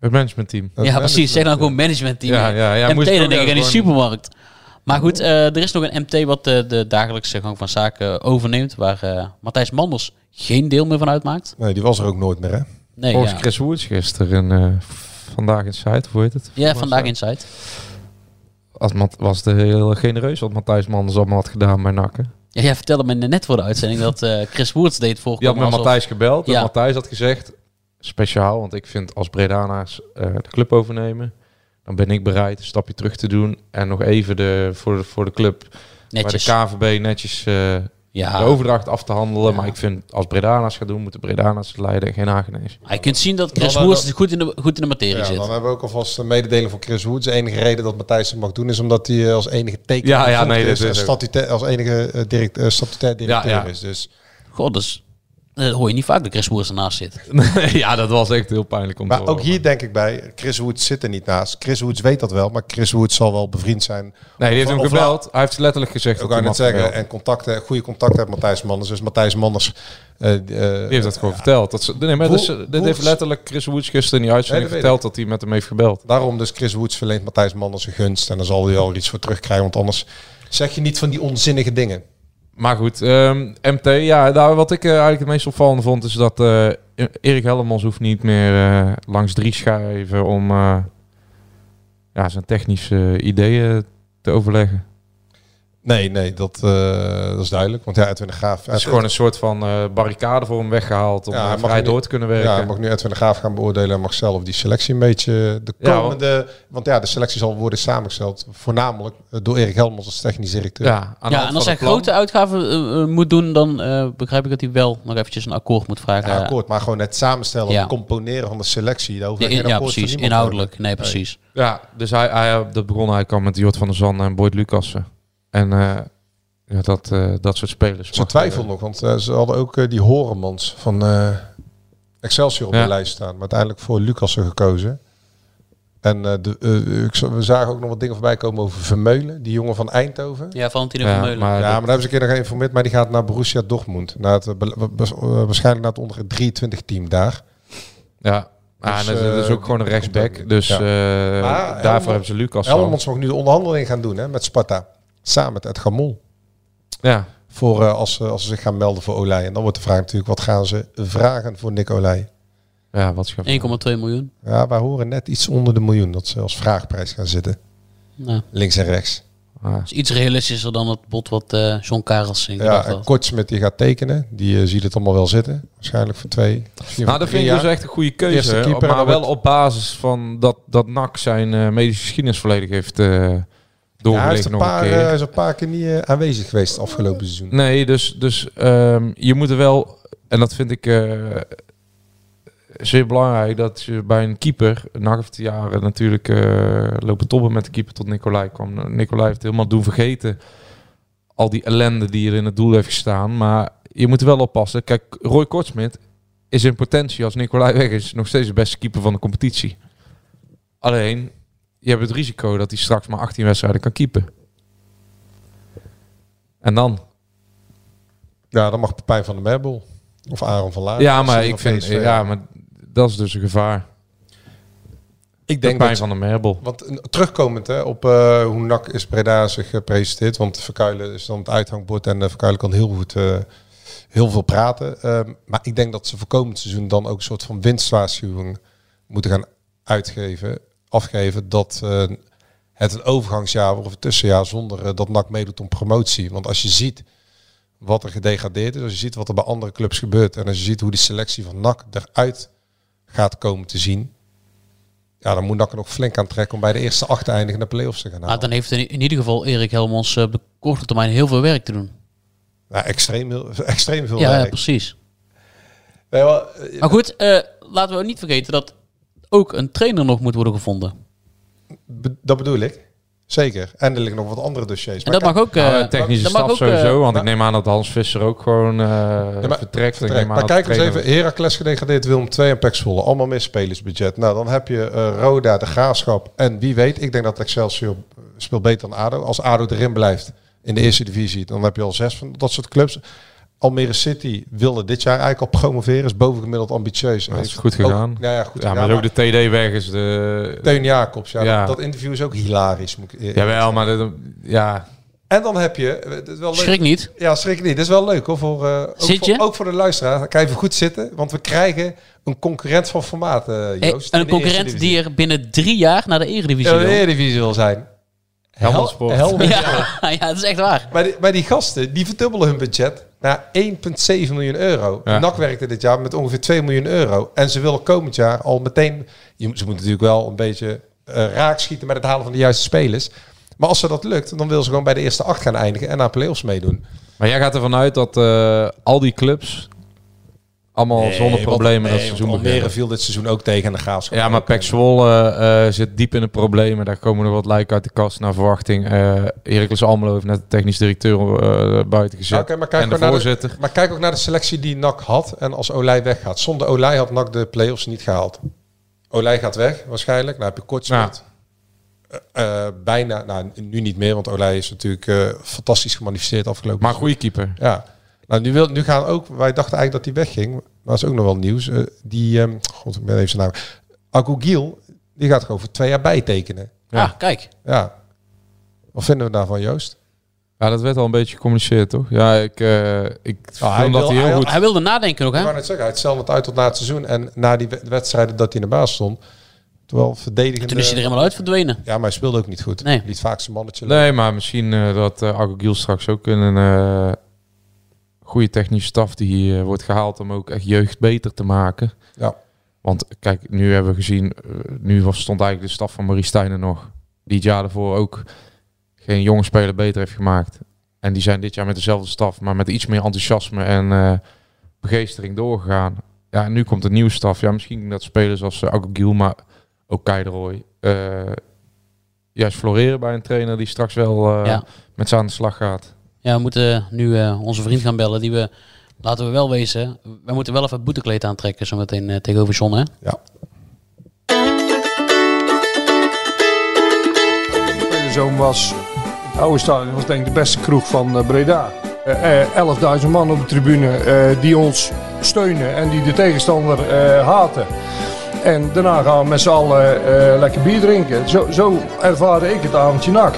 Het managementteam. ja, precies. Zeg dan gewoon managementteam. Ja, ja, ja, MT, dan denk ik aan die gewoon- supermarkt. Maar goed, eh, er is nog een MT wat de, de dagelijkse gang van zaken overneemt. Waar eh, Matthijs Manders geen deel meer van uitmaakt. Nee, die was er ook nooit meer, hè? Nee, Volgens ja. Chris Woods gisteren eh, vandaag in site, hoe heet het? Ja, vandaag Inside. Als was het heel genereus wat Matthijs Manders allemaal had gedaan bij Nakken. Ja, jij vertelde me net voor de uitzending dat eh, Chris Woerts deed Die voorkomen. had met alsof- Matthijs gebeld en Ja. Matthijs had gezegd, speciaal, want ik vind als Bredana's eh, de club overnemen, dan ben ik bereid een stapje terug te doen en nog even de, voor, de, voor de club Netjes. bij de KVB netjes eh, Ja. de overdracht af te handelen. Maar ik vind als Bredana's gaat doen, moeten Bredana's het leiden en geen Hagenees. Je kunt zien dat Chris dan- goed in de, goed in de materie Ja, zit. dan hebben we ook alvast een mededeling van Chris Woods. De enige reden dat Matthijs het mag doen is omdat hij eh, als enige teken Ja, ja, nee, is is als enige direct, eh, statutair directeur Ja, ja. is. Dus God, dus dat hoor je niet vaak dat Chris Woerts ernaast zit. ja, dat was echt heel pijnlijk om te Maar horen. ook hier denk ik bij, Chris Woods zit er niet naast. Chris Woods weet dat wel, maar Chris Woods zal wel bevriend zijn. Nee, die heeft Of- hem gebeld. Hij heeft letterlijk gezegd Ik dat hij net had zeggen, gebeld. en contacten, goede contacten met Matthijs Manders. Dus Matthijs Manders... eh, eh, Die heeft dat gewoon verteld. Dat ze, nee, maar dus, dit heeft letterlijk Chris Woods gisteren in die uitzending Nee, dat weet verteld dat hij met hem heeft gebeld. Daarom dus Chris Woods verleent Matthijs Manders een gunst. En dan zal hij al iets voor terugkrijgen, want anders zeg je niet van die onzinnige dingen. Maar goed, ehm, MT, ja, daar, wat ik eh, eigenlijk het meest opvallende vond, is dat eh, Erik Hellemans hoeft niet meer eh, langs drie schijven om ja, zijn technische ideeën te overleggen. Nee, nee, dat, eh, dat is duidelijk. Want ja, Edwin de Graaf... Het is gewoon een soort van eh, barricade voor hem weggehaald om Ja, hij vrij nu- door te kunnen werken. Ja, hij mag nu Edwin de Graaf gaan beoordelen en mag zelf die selectie een beetje de Ja, komende... want ja, de selectie zal worden samengesteld voornamelijk eh, door Erik Helmans als technisch directeur. Ja, Ja, en als hij grote uitgaven moet doen, dan eh, begrijp ik dat hij wel nog eventjes een akkoord moet vragen. Ja, akkoord, maar gewoon het samenstellen, Ja. het componeren van de selectie. Daar hoeft Ja, geen in- ja, akkoord precies. Inhoudelijk. Nee, precies. Ja, dus hij, hij, dat begon eigenlijk al met Jort van der Zanden en Boyd Lucassen. En eh, ja, dat, eh, dat soort spelers. Ze mag, twijfelen eh, nog, want ze hadden ook die Horemans van eh, Excelsior op Ja. de lijst staan. Maar uiteindelijk voor Lucassen gekozen. En eh, de, ik, we zagen ook nog wat dingen voorbij komen over Vermeulen, die jongen van Eindhoven. Ja, Valentino Ja, Vermeulen. maar- Ja, maar daar hebben ze een keer nog geïnformeerd, maar die gaat naar Borussia Dortmund. Naar het, waarschijnlijk naar het onder 23 team daar. Ja, ah, Dus, en dat, is ook gewoon een rechtsback. Dus Ja. eh, Maar daarvoor Helmond- hebben ze Lucas al. Helmond mag nu de onderhandeling gaan doen hè, met Sparta. Samen met Edgar Mol. Ja, Voor, eh, als, ze- als ze zich gaan melden voor Olij. En dan wordt de vraag natuurlijk, wat gaan ze vragen voor Nick Olij? ja, wat is 1,2 miljoen. Ja, wij horen net iets onder de miljoen dat ze als vraagprijs gaan zitten. Nou, Links en rechts. Ah, is iets realistischer dan het bod wat eh John Karels in Ja, en. Kortsmit die gaat tekenen. Die eh, ziet het allemaal wel zitten. Waarschijnlijk voor twee. Nou, dat vind ik dus echt een goede keuze. keeper, maar wel op basis van dat, dat NAC zijn eh, medische geschiedenis volledig heeft eh Ja, hij, is een paar, een eh, is paar keer niet eh, aanwezig geweest afgelopen seizoen. Nee, dus, dus ehm, je moet er wel, en dat vind ik eh, zeer belangrijk, dat je bij een keeper, heeft de jaren natuurlijk eh, lopen tobben met de keeper tot Nicolai kwam. Nicolai heeft helemaal doen vergeten al die ellende die er in het doel heeft gestaan. Maar je moet er wel oppassen. Kijk, Roy Kortsmit is in potentie, als Nicolai weg is, nog steeds de beste keeper van de competitie. Alleen, je hebt het risico dat hij straks maar 18 wedstrijden kan keepen. En dan? Ja, dan mag Pepijn van der Merbel. Of Aaron van Laar. Ja, maar ik vind, PSV ja, maar dat is dus een gevaar. ik Denk dat, van de Merbel. Want eh, terugkomend hè, op eh, hoe NAC is Breda zich gepresenteerd. Want Verkuilen is dan het uithangbord en uh, Verkuilen kan heel goed uh, heel veel praten. Um, maar ik denk dat ze voor komend seizoen dan ook een soort van winstwaarschuwing moeten gaan uitgeven. Afgeven dat uh, het een overgangsjaar wordt of een tussenjaar zonder uh, dat NAC meedoet om promotie. Want als je ziet wat er gedegradeerd is, als je ziet wat er bij andere clubs gebeurt en als je ziet hoe die selectie van NAC eruit gaat komen te zien, ja, dan moet NAC er nog flink aan trekken om bij de eerste acht te eindigen naar play-offs te gaan halen. Maar dan heeft in, in ieder geval Erik Helmons uh, op korte termijn heel veel werk te doen. Ja, extreem, heel, extreem veel ja, werk. Ja, precies. Nee, maar, maar, goed, uh, laten we niet vergeten dat ook een trainer nog moet worden gevonden. Be dat bedoel ik. Zeker. En er liggen nog wat andere dossiers. En dat mag ook... Uh, nou, technische staf ook, sowieso, want ik neem aan dat Hans Visser ook gewoon uh, ja, maar, vertrekt. vertrekt. Ik maar kijk eens even, Heracles gedegradeerd, Willem 2 en Pek Zwolle. Allemaal meer spelersbudget. Nou, dan heb je uh, Roda, de Graafschap en wie weet, ik denk dat Excelsior speelt beter dan ADO. Als ADO erin blijft in de eerste divisie, dan heb je al zes van dat soort clubs. Almere City wilde dit jaar eigenlijk al promoveren. Is bovengemiddeld ambitieus. Dat is goed ook- gegaan. ja, ja, goed Ja, gegaan. maar ook de TD weg is de... Teun Jacobs. Ja, Ja. Dat, dat interview is ook hilarisch. Moet ik, Jawel, maar dat, ja, En dan heb je... Het is wel leuk. Schrik niet. Ja, schrik niet. Dat is wel leuk hoor. Voor, eh, ook, Zit je? voor, ook voor de luisteraar. Dan kan je even goed zitten. Want we krijgen een concurrent van formaat, eh, Joost. Een concurrent die er binnen drie jaar naar de Eredivisie in de wil. Eredivisie wil zijn. Helmond Sport. Helmond Ja, Sport. ja, dat is echt waar. Maar, die, maar die gasten, die verdubbelen hun budget naar 1,7 miljoen euro. Ja. NAC werkte dit jaar met ongeveer 2 miljoen euro. En ze willen komend jaar al meteen... Je, ze moeten natuurlijk wel een beetje eh, raak schieten met het halen van de juiste spelers. Maar als ze dat lukt, dan willen ze gewoon bij de eerste acht gaan eindigen en naar play-offs meedoen. maar jij gaat ervan uit dat eh, al die clubs allemaal zonder problemen dat seizoen Almere viel dit seizoen ook tegen en de Graafschap. Ja, maar. Pek Zwolle eh, zit diep in de problemen. Daar komen nog wat lijken uit de kast naar verwachting. Eh Heracles Almelo heeft net de technisch directeur eh, buiten gezet. Oké, maar, kijk en de voorzitter. maar kijk ook naar de selectie die NAC had en als Olij weggaat. Zonder Olij had NAC de play-offs niet gehaald. Olij gaat weg, waarschijnlijk. Nou heb je Kortsmit. Eh, eh, bijna, nou nu niet meer, want Olij is natuurlijk fantastisch gemanifesteerd afgelopen Maar goede keeper. Ja. Nou, nu, wil, nu gaan ook, wij dachten eigenlijk dat hij wegging. Maar dat is ook nog wel nieuws. Eh, die, ehm, god, ik ben even zijn naam. Agogiel, die gaat gewoon voor twee jaar bijtekenen. Ja. Ah, kijk. Ja. Wat vinden we daarvan, Joost? Ja, dat werd al een beetje gecommuniceerd, toch? Ja, ik, eh ik hij vond dat hij heel hij- goed... Hij wilde nadenken nog, Ik hè? wou net zeggen, hij stelde het uit tot na het seizoen. En na die wed- wedstrijden dat hij in de baas stond, terwijl verdedigende... Toen is hij er helemaal uit verdwenen. Ja, maar hij speelde ook niet goed. Nee. Liet vaak zijn mannetje Nee, maar misschien eh, dat uh, Agogiel straks ook een eh, goede technische staf die eh, wordt gehaald om ook echt jeugd beter te maken. Ja. Want kijk, nu hebben we gezien, eh, nu was, stond eigenlijk de staf van Marie Stijn er nog. Die het jaar daarvoor ook geen jonge speler beter heeft gemaakt. En die zijn dit jaar met dezelfde staf, maar met iets meer enthousiasme en eh, begeestering doorgegaan. Ja, en nu komt een nieuwe staf. Ja, misschien dat spelers als uh, maar ook Keideroy, eh juist floreren bij een trainer die straks wel eh, Ja. met ze aan de slag gaat. Ja, we moeten nu eh, onze vriend gaan bellen. Die we, laten we wel wezen, we moeten wel even het boetekleed aantrekken zometeen uh, tegenover John, hè? Ja. Zoon was, het oude stadion was denk ik de beste kroeg van uh, Breda. Uh, 11.000 man op de tribune uh, die ons steunen en die de tegenstander uh, haten. En daarna gaan we met z'n allen uh, lekker bier drinken. Zo, zo ervaarde ik het avondje nak.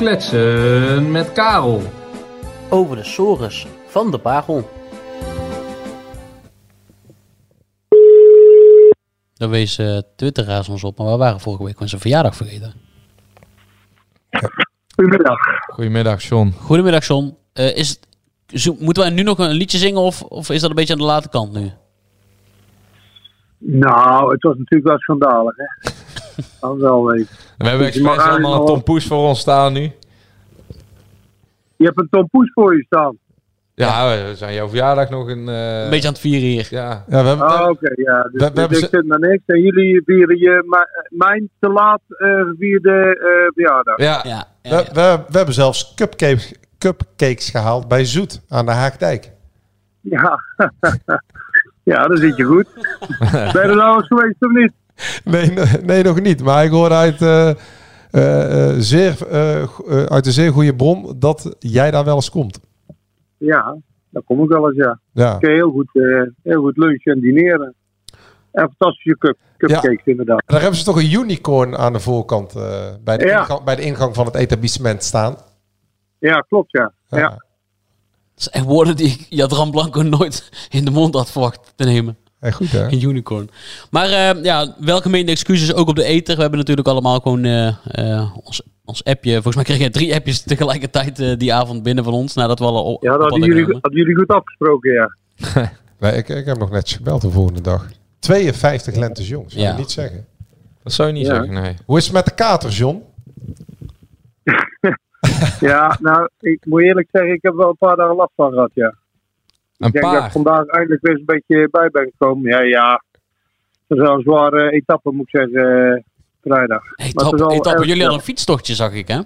Kletsen met Karel. Over de sores van de Pagel. Daar wees uh, Twitteraars ons op, maar we waren vorige week onze verjaardag vergeten. Goedemiddag. Goedemiddag, John. Goedemiddag, John. Uh, is het, zo, moeten wij nu nog een liedje zingen of, of is dat een beetje aan de late kant nu? Nou, het was natuurlijk wel schandalig, hè? Dat wel weten. We hebben expres allemaal een Tom Poes voor ons staan nu. Je hebt een Tom Poes voor je staan. Ja, we zijn jouw verjaardag nog een... Uh... Een beetje aan het vieren hier. Ja. ja we hebben, oh, oké, okay, ja. Dus, we, we dus hebben ik zit naar niks. En jullie vieren je mijn te laat uh, gevierde uh, verjaardag. Ja, ja, ja, we, we, we, hebben zelfs cupcakes, cupcakes gehaald bij Zoet aan de Haagdijk. Ja, ja dat zit je goed. ben je er nou eens geweest of niet? Nee, nee, nog niet. Maar ik hoorde uit, uh, uh, zeer, uh, uit een zeer goede bron dat jij daar wel eens komt. Ja, daar kom ik wel eens, ja. ja. Ik kan heel goed, heel goed lunchen en dineren. En fantastische cup, cupcakes ja. inderdaad. Daar hebben ze toch een unicorn aan de voorkant bij, de ja. ingang, bij de ingang van het etablissement staan. Ja, klopt, ja. ja. ja. Dat zijn woorden die ik Jadran Blanco nooit in de mond had verwacht te nemen. Hey, goed hè? Een unicorn. Maar uh, ja, welgemeende excuses ook op de ether. We hebben natuurlijk allemaal gewoon uh, uh, ons, ons appje. Volgens mij kreeg je drie appjes tegelijkertijd die avond binnen van ons. Nadat we alle op, ja, dat hadden jullie, hadden jullie goed afgesproken, ja. nee, ik, ik heb nog netjes gebeld de volgende dag. 52 lentes jong, zou ja. je niet zeggen. Dat zou je niet ja. zeggen, nee. Hoe is het met de kater, John? ja, nou, ik moet eerlijk zeggen, ik heb wel een paar dagen last van gehad, ja. Een ik denk paar. dat ik vandaag eindelijk weer een beetje bij ben gekomen. Ja, ja. Het is wel een zware etappe, moet ik zeggen, vrijdag. Etappe, etappe. Jullie hadden een fietstochtje, zag ik, hè?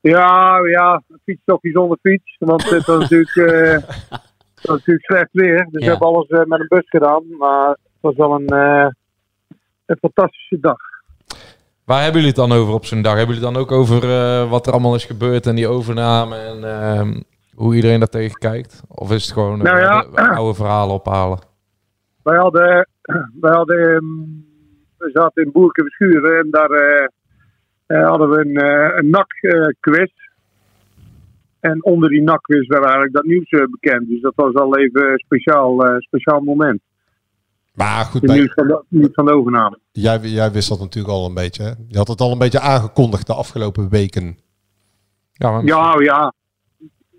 Ja, ja, een fietstochtje zonder fiets. Want het was natuurlijk, uh, het was natuurlijk slecht weer. Dus ja. we hebben alles uh, met een bus gedaan. Maar het was wel een, uh, een fantastische dag. Waar hebben jullie het dan over op zo'n dag? Hebben jullie het dan ook over eh, wat er allemaal is gebeurd en die overname en ehm, hoe iedereen daar tegen kijkt? Of is het gewoon eh, Nou ja. de oude verhalen ophalen? Wij hadden, wij hadden ehm, we zaten in Boerke en daar eh, eh, hadden we een, eh, een NAC-quiz. en onder die NAC-quiz werd eigenlijk dat nieuws eh, bekend. Dus dat was al even een speciaal, eh, speciaal moment. Maar goed, bij- nieuws van de, nieuws van de overname. jij, jij wist dat natuurlijk al een beetje. Hè? Je had het al een beetje aangekondigd de afgelopen weken. Ja, maar Ja, ja.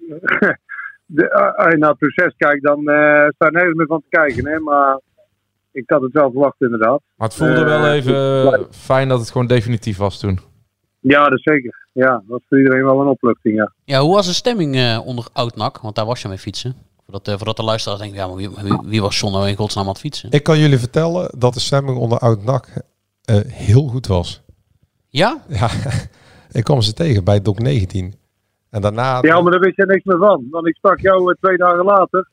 De, eh, als je naar het proces kijkt, dan eh sta je nergens meer van te kijken. Hè? Maar ik had het wel verwacht, inderdaad. Maar het voelde wel Eh, even eh, fijn dat het gewoon definitief was toen. Ja, dat is zeker. Ja, dat was voor iedereen wel een opluchting, ja. Ja, hoe was de stemming eh, onder Oud-NAC? Want daar was je mee fietsen. Voordat, voordat de luisteraars denken, ja, maar wie, wie, wie was John nou in godsnaam aan het fietsen? Ik kan jullie vertellen dat de stemming onder Oud-NAC eh, heel goed was. Ja? Ja, ik kwam ze tegen bij Doc 19. En daarna... Ja, maar daar wist je niks meer van. Want ik sprak jou eh, twee dagen later.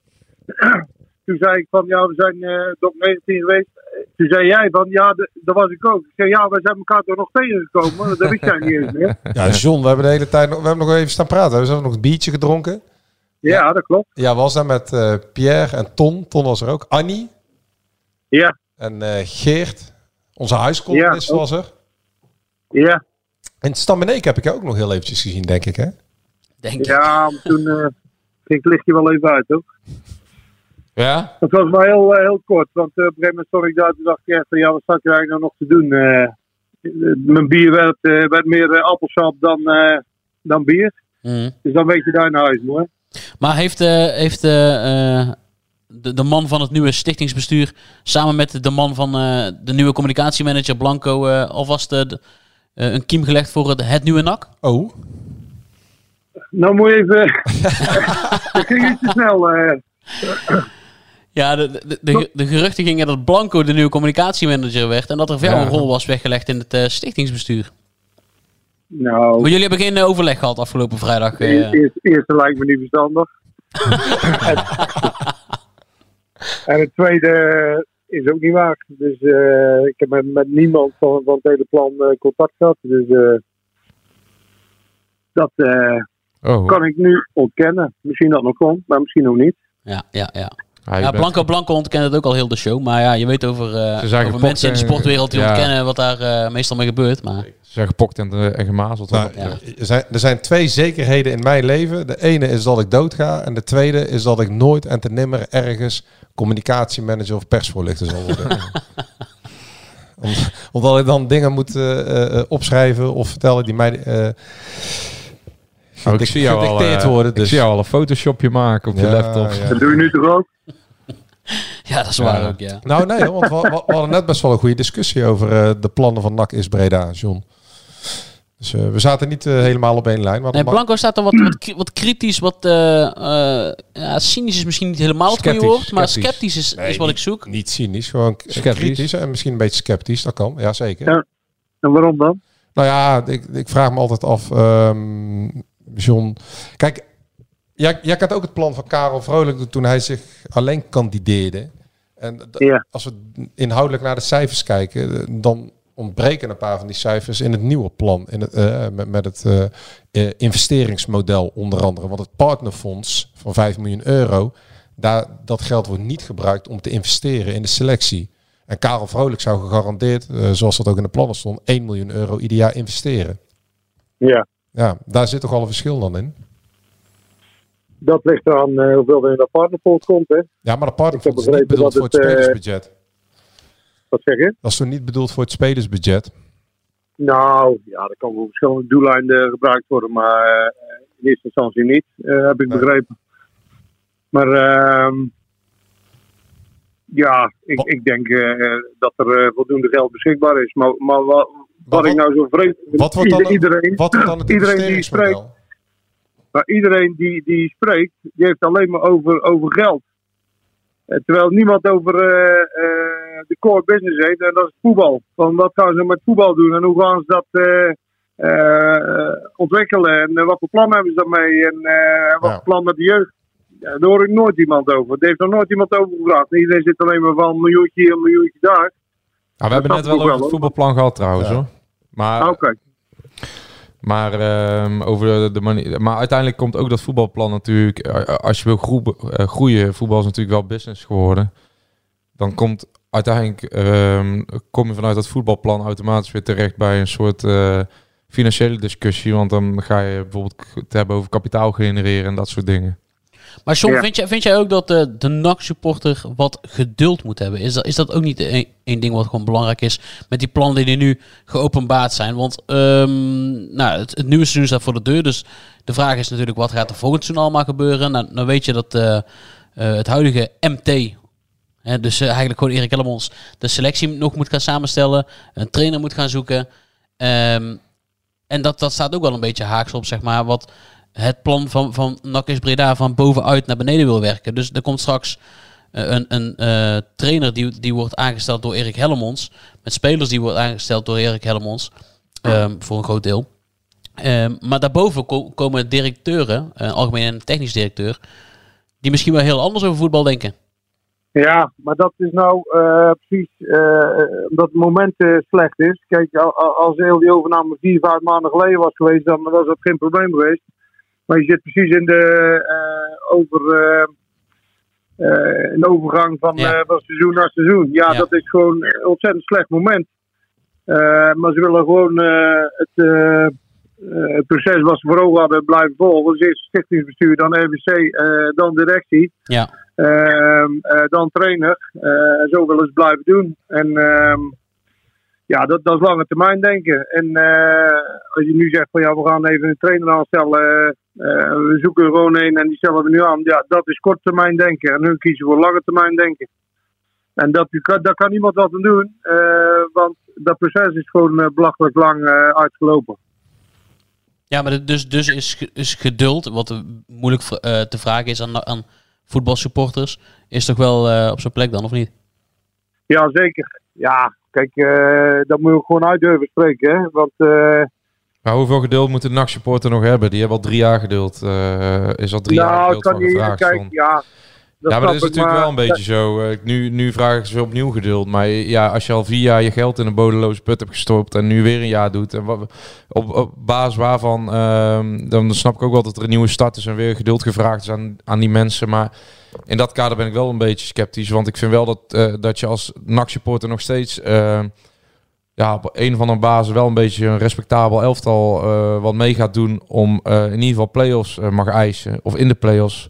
Toen zei ik van, ja, we zijn eh Dok 19 geweest. Toen zei jij van, ja, de- dat was ik ook. Ik zei, ja, we zijn elkaar toch nog tegengekomen? Dat wist jij niet eens meer. Ja, John, we hebben de hele tijd nog, we hebben nog even staan praten. We hebben nog een biertje gedronken. Ja, dat klopt. Ja, was daar met eh, Pierre en Ton. Ton was er ook. Annie. Ja. En eh, Geert, onze huiscolumnist Ja, was er. Ja. En Stam en ik heb ik jou ook nog heel eventjes gezien, denk ik, hè? Denk Ja, maar toen eh, ging het lichtje wel even uit, ook. Ja? Het was maar heel, eh, heel kort. Want eh, op een gegeven moment stond ik daar. Dacht ik echt van, ja, wat zat je eigenlijk nou nog te doen? Mijn bier werd, eh, werd meer appelsap dan, eh, dan bier. Mhm. Dus dan weet je daar naar huis, mooi. Maar heeft, eh, heeft de, de man van het nieuwe stichtingsbestuur samen met de man van eh, de nieuwe communicatiemanager Blanco eh, alvast eh, een kiem gelegd voor het, het nieuwe NAC? Oh. Nou moet je even... dat ging iets te snel. eh. Ja, de, de, de, de geruchten gingen dat Blanco de nieuwe communicatiemanager werd en dat er Ja. een rol was weggelegd in het eh, stichtingsbestuur. Nou, Maar jullie hebben geen eh, overleg gehad afgelopen vrijdag. eh. Eerst, eerst, eerste lijkt me niet verstandig. en, en het tweede is ook niet waar. Dus ik heb met, met niemand van, van het hele plan contact gehad. Dus eh, dat eh, Oh. kan ik nu ontkennen. Misschien dat nog komt, maar misschien ook niet. Ja, ja, ja. Ah, ja, bent- Blanco Blanco ontkent het ook al heel de show. Maar ja, je weet over, eh, Ze zijn over gepokt mensen in de sportwereld die ja. ontkennen wat daar eh, meestal mee gebeurt. Maar Ze zijn gepokt en, eh, en gemazeld. Nou, er, zijn, er zijn twee zekerheden in mijn leven. De ene is dat ik doodga. En de tweede is dat ik nooit en te nimmer ergens communicatiemanager of persvoorlichter zal worden. Om- Omdat ik dan dingen moet eh, eh, eh, opschrijven of vertellen die mij eh Oh, ik zie jou al, eh, worden. ik Dus. zie jou al een photoshopje maken op je Ja, laptop. ja. Dat doe je nu toch ook? ja, dat is waar ook, ja. Nou nee, want we, we- we hadden net best wel een goede discussie over eh, de plannen van NAC is Breda, John. Dus eh, we zaten niet helemaal op één lijn. Maar Nee, Blanco staat er wat, wat, kri- wat kritisch, wat eh, eh, ja, cynisch is misschien niet helemaal het goede woord, maar sceptisch. sceptisch is, Nee, is wat ik zoek. Niet cynisch, gewoon Sceptisch. kritisch en misschien een beetje sceptisch. Dat kan, ja zeker. Ja. En waarom dan? Nou ja, ik, ik vraag me altijd af, ehm, John. Kijk, jij, jij kent ook het plan van Karel Vrolijk toen hij zich alleen kandideerde. En Ja. als we inhoudelijk naar de cijfers kijken, eh, dan ontbreken een paar van die cijfers in het nieuwe plan. In het, eh, met, met het eh, investeringsmodel onder andere. Want het partnerfonds van 5 miljoen euro, daar, dat geld wordt niet gebruikt om te investeren in de selectie. En Karel Vrolijk zou gegarandeerd, zoals dat ook in de plannen stond, 1 miljoen euro ieder jaar investeren. Ja, Ja, daar zit toch al een verschil dan in? dat ligt eraan eh, hoeveel er in dat partnerfonds komt. Hè? Ja, maar de partnerfonds is niet bedoeld voor het eh, spelersbudget. Wat zeg je? Dat is toch niet bedoeld voor het spelersbudget? Nou, ja, dat kan voor verschillende doeleinden gebruikt worden, maar eh, in eerste instantie niet, eh, heb ik Nee. begrepen. Maar ehm, ja, ik, ik denk eh, dat er eh, voldoende geld beschikbaar is. Maar, maar wat, wat, ik nou zo vreemd vind, Wat wordt dan, iedereen, wat wordt dan het iedereen die spreekt, maar iedereen die, die spreekt, die heeft alleen maar over, over geld. Eh, terwijl niemand over eh, eh, de core business heeft, en dat is voetbal. Van wat gaan ze met voetbal doen en hoe gaan ze dat ontwikkelen en wat voor plan hebben ze daarmee en wat voor plan met de jeugd. Daar hoor ik nooit iemand over. Daar heeft nog nooit iemand over gevraagd. Iedereen zit alleen maar van een miljoentje hier, een miljoentje daar. Nou, we hebben net wel over het voetbalplan gehad trouwens Ja. hoor. Maar, Oké. maar, ehm, over de, de manier, maar uiteindelijk komt ook dat voetbalplan natuurlijk... als je wil groe- eh, groeien, voetbal is natuurlijk wel business geworden. Dan komt uiteindelijk... ehm, kom je vanuit dat voetbalplan automatisch weer terecht bij een soort... eh, financiële discussie, want dan ga je bijvoorbeeld het hebben over kapitaal genereren en dat soort dingen. Maar Ja. vind, jij, vind jij ook dat de, de NAC-supporter wat geduld moet hebben? Is dat, is dat ook niet een, een ding wat gewoon belangrijk is met die plannen die nu geopenbaard zijn? Want ehm, nou, het, het nieuwe seizoen staat voor de deur, dus de vraag is natuurlijk wat gaat er volgend seizoen allemaal gebeuren? Nou, dan weet je dat eh, eh, het huidige MT, hè, dus eh, eigenlijk gewoon Erik Hellemons, de selectie nog moet gaan samenstellen, een trainer moet gaan zoeken. Ehm, en dat, dat staat ook wel een beetje haaks op, zeg maar, wat het plan van, van NAC Breda van bovenuit naar beneden wil werken. Dus er komt straks eh, een, een eh, trainer die, die wordt aangesteld door Erik Hellemons. Met spelers die worden aangesteld door Erik Hellemons. ehm, voor een groot deel. Ehm, maar daarboven ko- komen directeuren, een algemeen en technisch directeur, die misschien wel heel anders over voetbal denken. Ja, maar dat is nou eh, precies eh, omdat het moment eh, slecht is. Kijk, al- al- als heel die overname vier, vijf maanden geleden was geweest, dan was dat geen probleem geweest. Maar je zit precies in de, eh, over, eh, eh, overgang van, Ja. van seizoen naar seizoen. Ja, Ja. dat is gewoon een ontzettend slecht moment. Maar ze willen gewoon het, het proces wat ze voor ogen hadden blijven volgen. Dus eerst stichtingsbestuur, dan eh, dan directie. Ja. Ehm, eh, dan trainer. Zo willen ze blijven doen. En ehm, ja, dat, dat is lange termijn denken. En eh, als je nu zegt van ja, we gaan even een trainer aanstellen. eh, we zoeken er gewoon een en die stellen we nu aan. Ja, dat is kort termijn denken. En hun kiezen voor lange termijn denken. En dat, daar kan niemand wat aan doen. eh, want dat proces is gewoon eh, belachelijk lang eh, uitgelopen. Ja, maar dus, dus is, is geduld, wat eh, moeilijk eh, te vragen is aan, aan voetbalsupporters, is toch wel eh, op zijn plek dan, of niet? Ja, zeker. Ja, kijk, eh dat moet je gewoon uit durven spreken. Hè? Want eh, Maar hoeveel geduld moet de NAC-supporter nog hebben? Die hebben al drie jaar geduld. eh, is al drie jaar nou, geduld van gevraagd. Kijk, ja. ja, maar dat is ik, natuurlijk wel een beetje zo. Nu, nu vragen ze opnieuw geduld. Maar ja, als je al vier jaar je geld in een bodeloze put hebt gestopt en nu weer een jaar doet. En wat, op, op basis waarvan, ehm, dan snap ik ook wel dat er een nieuwe start is en weer geduld gevraagd is aan, aan die mensen. Maar in dat kader ben ik wel een beetje sceptisch. Want ik vind wel dat, eh, dat je als NAC-supporter nog steeds... eh, ja, op een of andere basis wel een beetje een respectabel elftal eh, wat mee gaat doen om in ieder geval play-offs mag eisen. Of in de play-offs.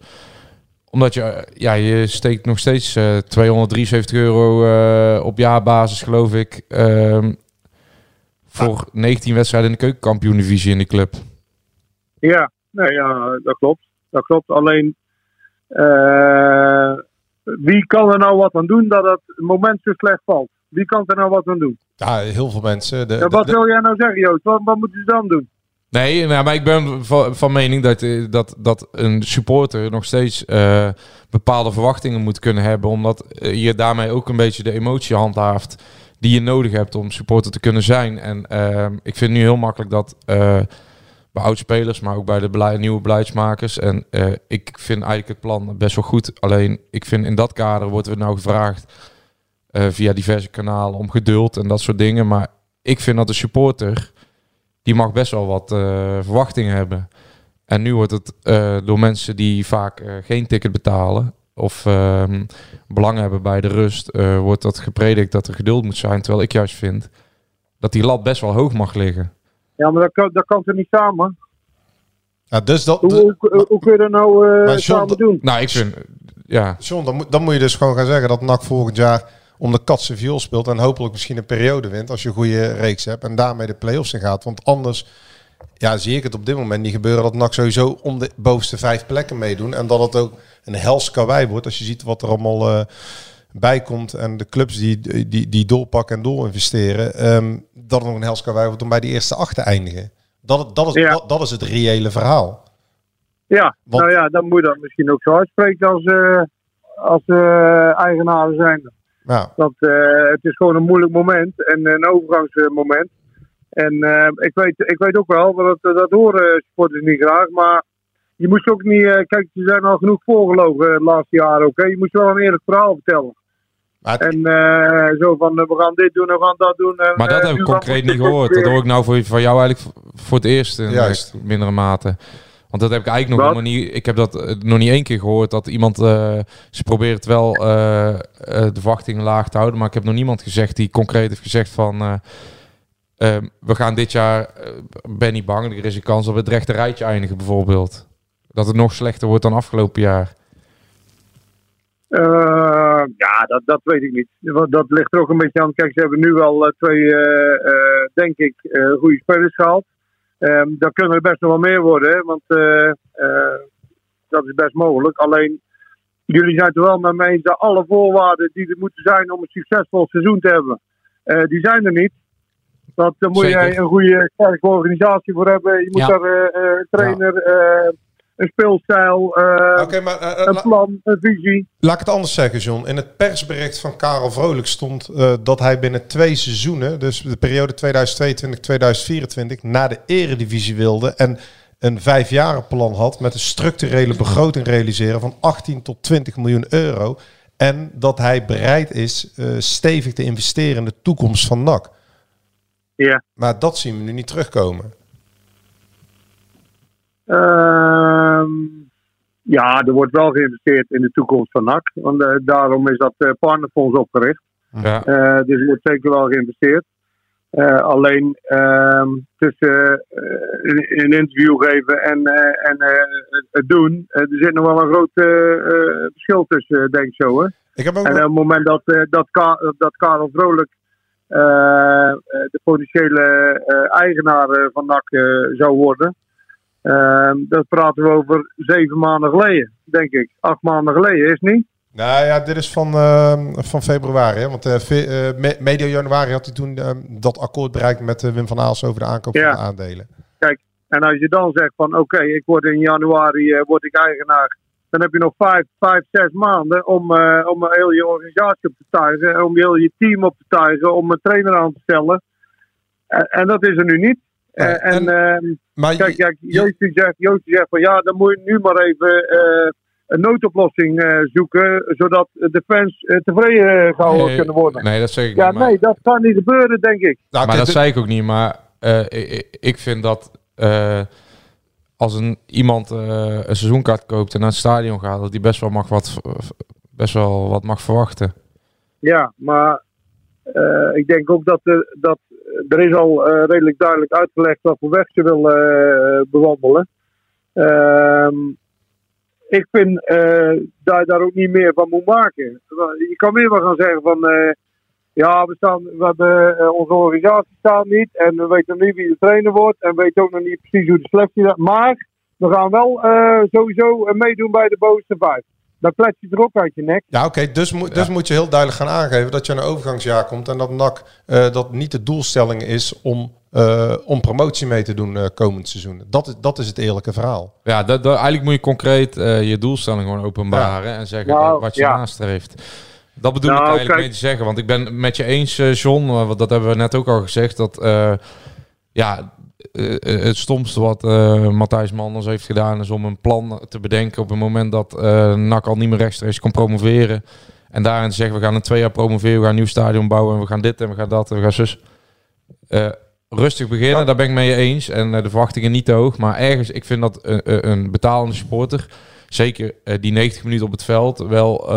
Omdat je, ja, je steekt nog steeds eh 273 euro op jaarbasis, geloof ik. ehm, voor 19 wedstrijden in de keukenkampioen-divisie in die club. Ja, nee, ja, dat klopt. Dat klopt. Alleen, eh, wie kan er nou wat aan doen dat het moment zo slecht valt? Wie kan er nou wat aan doen? Ja, heel veel mensen. De, Ja, wat de- wil jij nou zeggen, Joost? Wat, wat moeten ze dan doen? Nee, nou, maar ik ben van, van mening dat, eh, dat, dat een supporter nog steeds eh, bepaalde verwachtingen moet kunnen hebben. Omdat je daarmee ook een beetje de emotie handhaaft die je nodig hebt om supporter te kunnen zijn. En ehm, ik vind nu heel makkelijk dat bij oudspelers, maar ook bij de nieuwe beleidsmakers. En eh, ik vind eigenlijk het plan best wel goed. Alleen ik vind in dat kader wordt er nou gevraagd eh, via diverse kanalen om geduld en dat soort dingen. Maar ik vind dat de supporter die mag best wel wat eh, verwachtingen hebben. En nu wordt het door mensen die vaak geen ticket betalen of ehm, belang hebben bij de rust, wordt dat gepredikt dat er geduld moet zijn. Terwijl ik juist vind dat die lat best wel hoog mag liggen. Ja, maar dat kan, dat kan toch niet samen? ja, dus dat, Hoe, hoe, hoe, hoe kun je dat nou eh, Maar John, samen doen? Nou, ik vind, ja, John, dan, moet- dan moet je dus gewoon gaan zeggen dat NAC volgend jaar om de katse viool speelt en hopelijk misschien een periode wint als je een goede reeks hebt en daarmee de play-offs in gaat. Want anders ja, zie ik het op dit moment niet gebeuren dat NAC sowieso om de bovenste vijf plekken meedoen en dat het ook een hels karwei wordt als je ziet wat er allemaal eh, bij komt en de clubs die, die, die doorpakken en door investeren, ehm, dat het nog een hels wordt om bij die eerste acht te eindigen. Dat, dat, is, Ja. dat, dat is het reële verhaal. Ja, Want- nou ja, dan moet je dat misschien ook zo uitspreken als, eh als eh, eigenaren zijn. Ja. Dat, eh, het is gewoon een moeilijk moment en een overgangsmoment. En ik, weet, ik weet ook wel, dat, dat horen supporters niet graag, maar je moest ook niet, kijk, ze zijn al genoeg voorgelogen de laatste jaren ook. hè. Je moest wel een eerlijk verhaal vertellen. En eh, zo van, eh, we gaan dit doen en we gaan dat doen. En, Maar dat eh, heb ik concreet niet gehoord. Dat hoor ik nou voor, van jou eigenlijk voor het eerst in Juist. mindere mate. Want dat heb ik eigenlijk nog helemaal niet. Ik heb dat nog niet één keer gehoord dat iemand. eh, ze proberen het wel eh, eh, de verwachtingen laag te houden. Maar ik heb nog niemand gezegd die concreet heeft gezegd van. we gaan dit jaar. ben niet bang. Er is een kans dat we het rechte rijtje eindigen, bijvoorbeeld. Dat het nog slechter wordt dan afgelopen jaar. Eh, ja, dat, dat weet ik niet. Want Dat ligt er ook een beetje aan. Kijk, ze hebben nu al eh, twee, eh, denk ik, goede spelers gehaald. Ehm daar kunnen er best nog wel meer worden, hè, want dat is best mogelijk. Alleen, jullie zijn het er wel met me eens dat alle voorwaarden die er moeten zijn om een succesvol seizoen te hebben, die zijn er niet. Want daar moet Zeker. je een goede sterke organisatie voor hebben. Je moet Ja. daar een trainer, een speelstijl, eh, maar eh, eh, een la- plan, een visie. laat ik het anders zeggen, John. In het persbericht van Karel Vrolijk stond dat hij binnen twee seizoenen, dus de periode 2022-2024, naar de eredivisie wilde. En een vijfjarenplan had met een structurele begroting realiseren van 18 tot 20 miljoen euro. En dat hij bereid is stevig te investeren in de toekomst van NAC. Ja. Maar dat zien we nu niet terugkomen. Ehm, ja, er wordt wel geïnvesteerd in de toekomst van NAC. Want eh, daarom is dat eh, partnerfonds opgericht. Ja. Eh, dus er wordt zeker wel geïnvesteerd. Alleen ehm, tussen eh, een, interview geven en, en het doen, er zit nog wel een groot verschil tussen, denk ik zo. Hè? Ik heb ook En op het moment dat, dat, Ka- dat Karel Vrolijk de potentiële eigenaar van NAC zou worden, dat praten we over zeven maanden geleden, denk ik. Acht maanden geleden, is het niet? Nou ja, dit is van, eh, van februari. Hè? Want eh, eh, me- medio januari had hij toen eh, dat akkoord bereikt met eh, Wim van Aals over de aankoop Ja. van de aandelen. Kijk, en als je dan zegt van oké, ik word in januari word ik eigenaar, dan heb je nog vijf, vijf zes maanden om, om heel je organisatie op te tuigen, om heel je team op te tuigen, om een trainer aan te stellen. En, en dat is er nu niet. Eh, en ehm, Maar kijk, kijk zegt, zegt van ja, dan moet je nu maar even eh, een noodoplossing eh, zoeken, zodat de fans tevreden eh, gehouden Nee, kunnen worden. Nee, dat zeg ik ja, niet. maar- nee, dat kan niet gebeuren, denk ik. Nou, maar dat zei ik ook niet. Maar eh, ik, ik vind dat eh, als een, iemand eh, een seizoenkaart koopt en naar het stadion gaat, dat die best wel mag wat, best wel wat mag verwachten. Ja, maar eh, ik denk ook dat, dat er is al eh, redelijk duidelijk uitgelegd wat voor weg ze wil eh, bewandelen. Ehm, ik vind eh, dat je daar ook niet meer van moet maken. Je kan meer wel gaan zeggen van ja, we, staan, we hebben onze organisatie staat niet en we weten nog niet wie de trainer wordt en we weten ook nog niet precies hoe de selectie gaat. Maar we gaan wel sowieso meedoen bij de bovenste vijf. Dan klets je er ook uit je nek. Ja, oké. dus, moet dus moet je heel duidelijk gaan aangeven dat je in een overgangsjaar komt en dat NAC eh, dat niet de doelstelling is om, eh, om promotie mee te doen eh, komend seizoen. Dat is, dat is het eerlijke verhaal. Ja, dat, dat- eigenlijk moet je concreet eh, je doelstelling gewoon openbaren en zeggen Nou, wat- wat je ja. nastreeft. Dat bedoel Nou, ik eigenlijk kijk. mee te zeggen. Want ik ben het met je eens, John, want dat hebben we net ook al gezegd, dat eh, ja, eh, eh, het stomste wat eh, Matthijs Manders heeft gedaan is om een plan te bedenken op het moment dat eh NAC al niet meer rechtstreeks kon promoveren. En daarin te zeggen, we gaan in twee jaar promoveren, we gaan een nieuw stadion bouwen en we gaan dit en we gaan dat en we gaan zus. Rustig beginnen, daar ben ik mee eens. En de verwachtingen niet te hoog. Maar ergens, ik vind dat een, een- een betalende supporter, zeker die 90 minuten op het veld, wel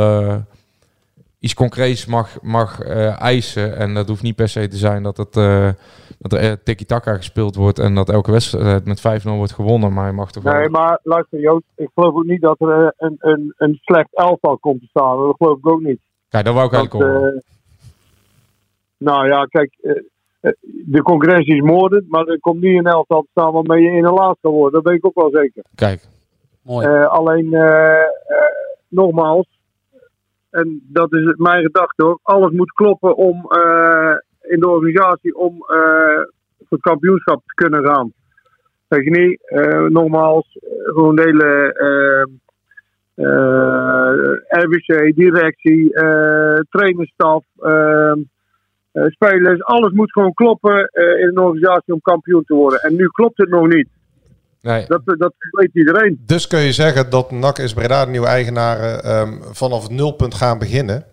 iets concreets mag, mag eh, eisen. En dat hoeft niet per se te zijn dat, het, eh, dat er eh, tiki-taka gespeeld wordt en dat elke wedstrijd met 5-0 wordt gewonnen. Maar je mag toch wel... Nee, maar luister Joost, ik geloof ook niet dat er een, een, een slecht elftal komt te staan. Dat geloof ik ook niet. Kijk, dat wou ik eigenlijk eh, nou ja, kijk, de concurrentie is moordend, maar er komt niet een elftal te staan waarmee je in een laatste kan worden. Dat weet ik ook wel zeker. Kijk, Mooi. Eh, alleen, nogmaals, en dat is mijn gedachte hoor, alles moet kloppen om eh, in de organisatie om eh, voor het kampioenschap te kunnen gaan. Weet je niet, eh, nogmaals, gewoon de hele RBC, directie, trainerstaf, eh, eh, spelers, alles moet gewoon kloppen in een organisatie om kampioen te worden. En nu klopt het nog niet. Nee. Dat, dat weet iedereen. Dus kun je zeggen dat NAC is Breda, de nieuwe eigenaren, ehm, vanaf het nulpunt gaan beginnen.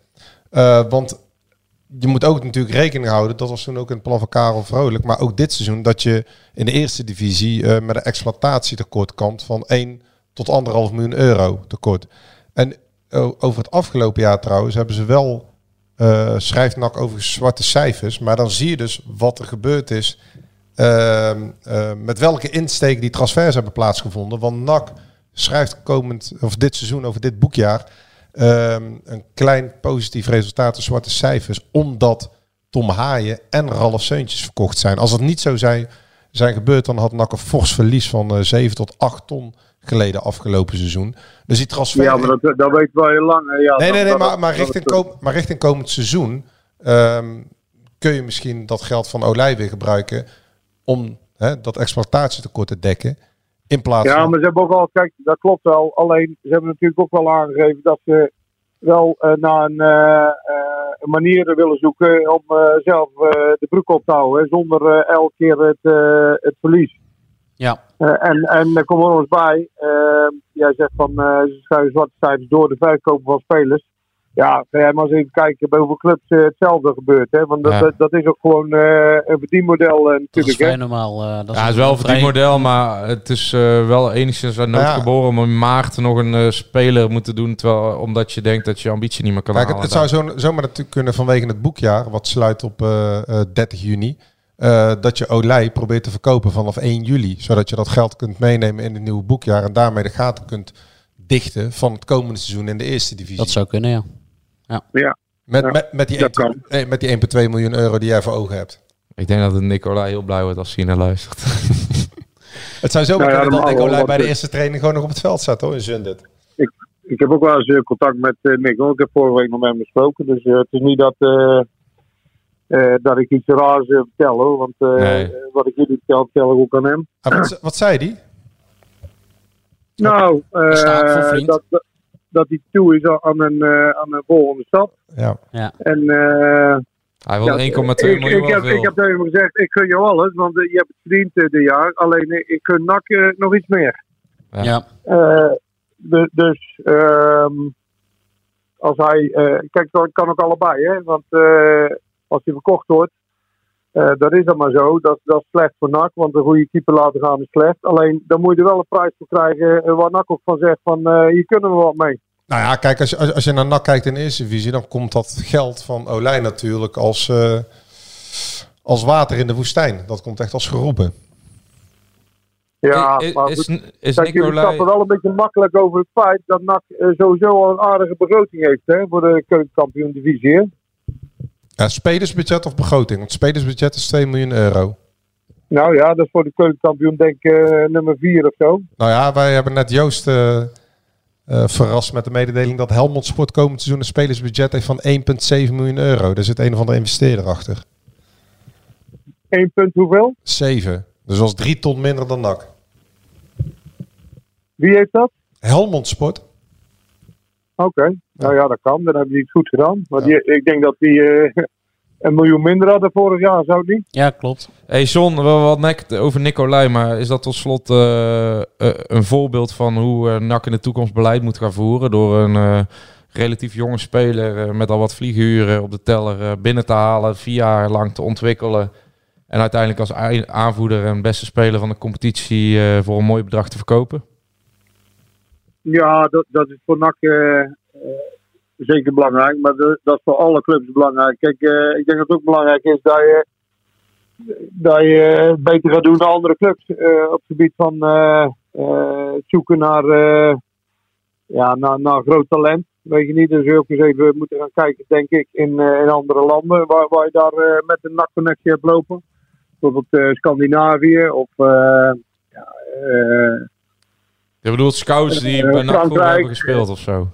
Eh, want je moet ook natuurlijk rekening houden, dat was toen ook in het plan van Karel Vrolijk, maar ook dit seizoen, dat je in de eerste divisie eh, met een exploitatietekort komt van 1 tot 1,5 miljoen euro tekort. En eh, over het afgelopen jaar trouwens hebben ze wel, eh schrijft NAC over zwarte cijfers, maar dan zie je dus wat er gebeurd is, eh, met welke insteek die transfers hebben plaatsgevonden. Want NAC schrijft komend, of dit seizoen over dit boekjaar, ehm, een klein positief resultaat in zwarte cijfers, omdat Tom Haaien en Ralf Seuntjes verkocht zijn. Als het niet zo zijn, zijn gebeurd, dan had NAC een fors verlies van eh 7 tot 8 ton geleden afgelopen seizoen. Dus die transfer... Ja, maar dat, dat weet wel heel lang. hè. Ja, nee, nee, dat- nee, dat- maar, maar, dat- richting, dat- kom, maar richting komend seizoen ehm, kun je misschien dat geld van Olij weer gebruiken om hè, dat exploitatietekort te dekken. In plaats Ja, van... maar ze hebben ook al, kijk, dat klopt wel. Alleen, ze hebben natuurlijk ook wel aangegeven dat ze wel eh, naar een, eh, eh, een manier willen zoeken om eh, zelf eh, de broek op te houden, hè, zonder elke keer het, eh, het verlies. Ja. Eh, en, en er komt er nog eens bij, jij zegt van eh, ze schuiven zwarte cijfers door de verkopen van spelers. Ja, ga jij maar eens even kijken bij hoeveel clubs eh, hetzelfde gebeurt. Hè? Want dat, Ja. dat, dat is ook gewoon eh, een verdienmodel eh, Dat is natuurlijk. vrij hè. normaal. eh, dat ja, het is wel een vrij- verdienmodel, maar het is eh, wel enigszins uit nood Ja. geboren om in maart nog een eh, speler moeten doen, terwijl, omdat je denkt dat je ambitie niet meer kan Kijk, halen. het, het zou zo, zomaar natuurlijk kunnen vanwege het boekjaar, wat sluit op eh, eh, 30 juni. eh, dat je Olij probeert te verkopen vanaf 1 juli. Zodat je dat geld kunt meenemen in het nieuwe boekjaar. En daarmee de gaten kunt dichten van het komende seizoen in de eerste divisie. Dat zou kunnen, ja. Ja. Met, Ja, met, met die dat 1,2 kan. nee, met die 1,2 miljoen euro die jij voor ogen hebt. Ik denk dat het Nicola heel blij wordt als hij naar luistert. Het zou zomaar Nou kunnen dat Nicolai bij de eerste training gewoon nog op het veld staat hoor, in Zundert. Ik heb ook wel eens eh, contact met eh, Nick. hoor. Ik heb vorige week nog met hem gesproken. Dus eh, het is niet dat, eh, eh, dat ik iets raars vertel hoor. Want Nee. wat ik jullie vertel, vertel ik ook aan hem. Ah, wat, wat zei die? Nou, eh, dat, dat, hij toe is aan een, eh, aan een volgende stap. Ja. En eh, Hij wil ja, 1,2 ik, miljoen ik, heb, veel. ik heb tegen hem gezegd, ik gun jou alles, want eh, je hebt het verdiend dit jaar. Alleen ik gun NAC nog iets meer. Ja. Ja. Eh, de- dus ehm, als hij. eh, kijk, dat kan ook allebei, hè? Want eh, als hij verkocht wordt, eh dat is dan maar zo. Dat, dat is slecht voor NAC, want een goede keeper laten gaan is slecht. Alleen dan moet je er wel een prijs voor krijgen eh, waar NAC ook van zegt: van eh, hier kunnen we wat mee. Nou ja, kijk, als je, als, als je naar NAC kijkt in de eerste divisie, dan komt dat geld van Olij natuurlijk als, eh, als water in de woestijn. Dat komt echt als geroepen. Ja, is, maar is, goed, is kijk, jullie Nicolai... stappen wel een beetje makkelijk over het feit dat NAC sowieso al een aardige begroting heeft hè, voor de keukenkampioen divisie. Ja, spelersbudget of begroting? Want spelersbudget is 2 miljoen euro. Nou ja, dat is voor de keukenkampioen denk ik eh, nummer 4 of zo. Nou ja, wij hebben net Joost eh, eh, verrast met de mededeling dat Helmond Sport komend seizoen een spelersbudget heeft van 1,7 miljoen euro. Daar zit een of andere investeerder achter. 1 punt hoeveel? 7. Dus dat is 3 ton minder dan NAC. Wie heeft dat? Helmond Sport. Oké, nou ja, dat kan. Dan hebben die het goed gedaan. Maar die, ik denk dat die eh, een miljoen minder hadden vorig jaar, zou het niet? Ja, klopt. Hey John, we hadden net over Nicolai, maar is dat tot slot eh, eh, een voorbeeld van hoe eh, NAC in de toekomst beleid moet gaan voeren? Door een eh, relatief jonge speler met al wat vlieguren op de teller eh, binnen te halen, vier jaar lang te ontwikkelen. En uiteindelijk als aanvoerder en beste speler van de competitie eh, voor een mooi bedrag te verkopen? Ja, dat, dat is voor NAC eh, eh, zeker belangrijk. Maar dat, is voor alle clubs belangrijk. Kijk, eh, ik denk dat het ook belangrijk is dat je, dat je beter gaat doen dan andere clubs. op het gebied van zoeken naar, ja, naar, naar groot talent. Weet je niet, dus ook eens even moeten gaan kijken, denk ik, in, in andere landen. Waar, waar je daar met een NAC-connectie hebt lopen. Bijvoorbeeld Scandinavië of... ja, Je bedoelt scouts die Eh, bij NAC hebben gespeeld of zo?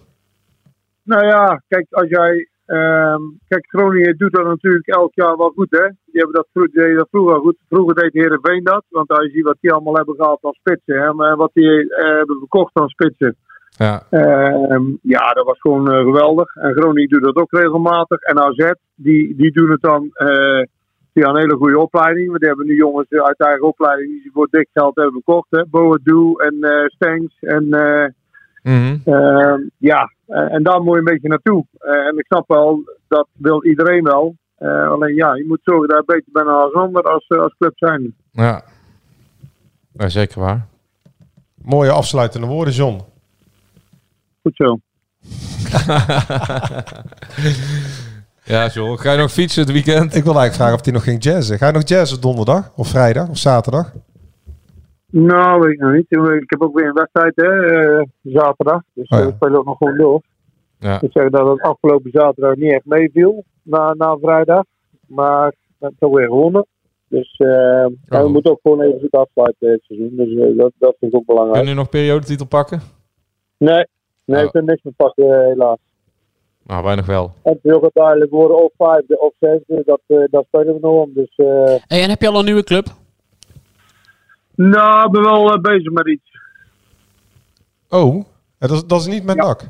Nou ja, kijk, als jij. ehm, kijk, Groningen doet dat natuurlijk elk jaar wel goed, hè? Die hebben dat, vro- die deden dat vroeger goed. Vroeger deed Heerenveen dat. Want als je ziet wat die allemaal hebben gehaald aan spitsen, hè? Wat die eh, hebben verkocht aan spitsen. Ja. Ehm, ja, dat was gewoon eh, geweldig. En Groningen doet dat ook regelmatig. En AZ, die, die doen het dan eh, via een hele goede opleiding. Want die hebben nu jongens uit eigen opleiding die ze voor dik geld hebben verkocht. Hè? Boadu en eh Stengs en... eh, Mhm. Ehm, ja, en, en daar moet je een beetje naartoe. Eh, en ik snap wel, dat wil iedereen wel. Eh, alleen ja, je moet zorgen dat je beter bent als ander als, eh, als club zijn. Ja. ja, zeker waar. Mooie afsluitende woorden, John. Goed zo. ja, John. Ga je nog fietsen het weekend? Ik wil eigenlijk vragen of hij nog ging jazzen. Ga je nog jazzen donderdag? Of vrijdag? Of zaterdag? Nou, weet ik nog niet. Ik heb ook weer een wedstrijd, hè, eh, zaterdag. Dus Oh ja. we spelen ook nog gewoon door. Ja. Ik zeg dat het afgelopen zaterdag niet echt meeviel na, na vrijdag. Maar we hebben toch weer gewonnen. Dus eh, we moeten ook gewoon even goed afsluiten dit seizoen. Dus eh, dat, dat vind ik ook belangrijk. Kun je nog periodetitel pakken? Nee, nee Oh. ik kan niks meer pakken eh, helaas. Nou, wij nog wel. En het wil uiteindelijk worden of vijfde of zesde. Dat, eh dat spelen we nog om. Dus eh, Hey, en heb je al een nieuwe club? nou, ik ben wel eh, bezig met iets. Oh, dat, is, dat is niet met NAC.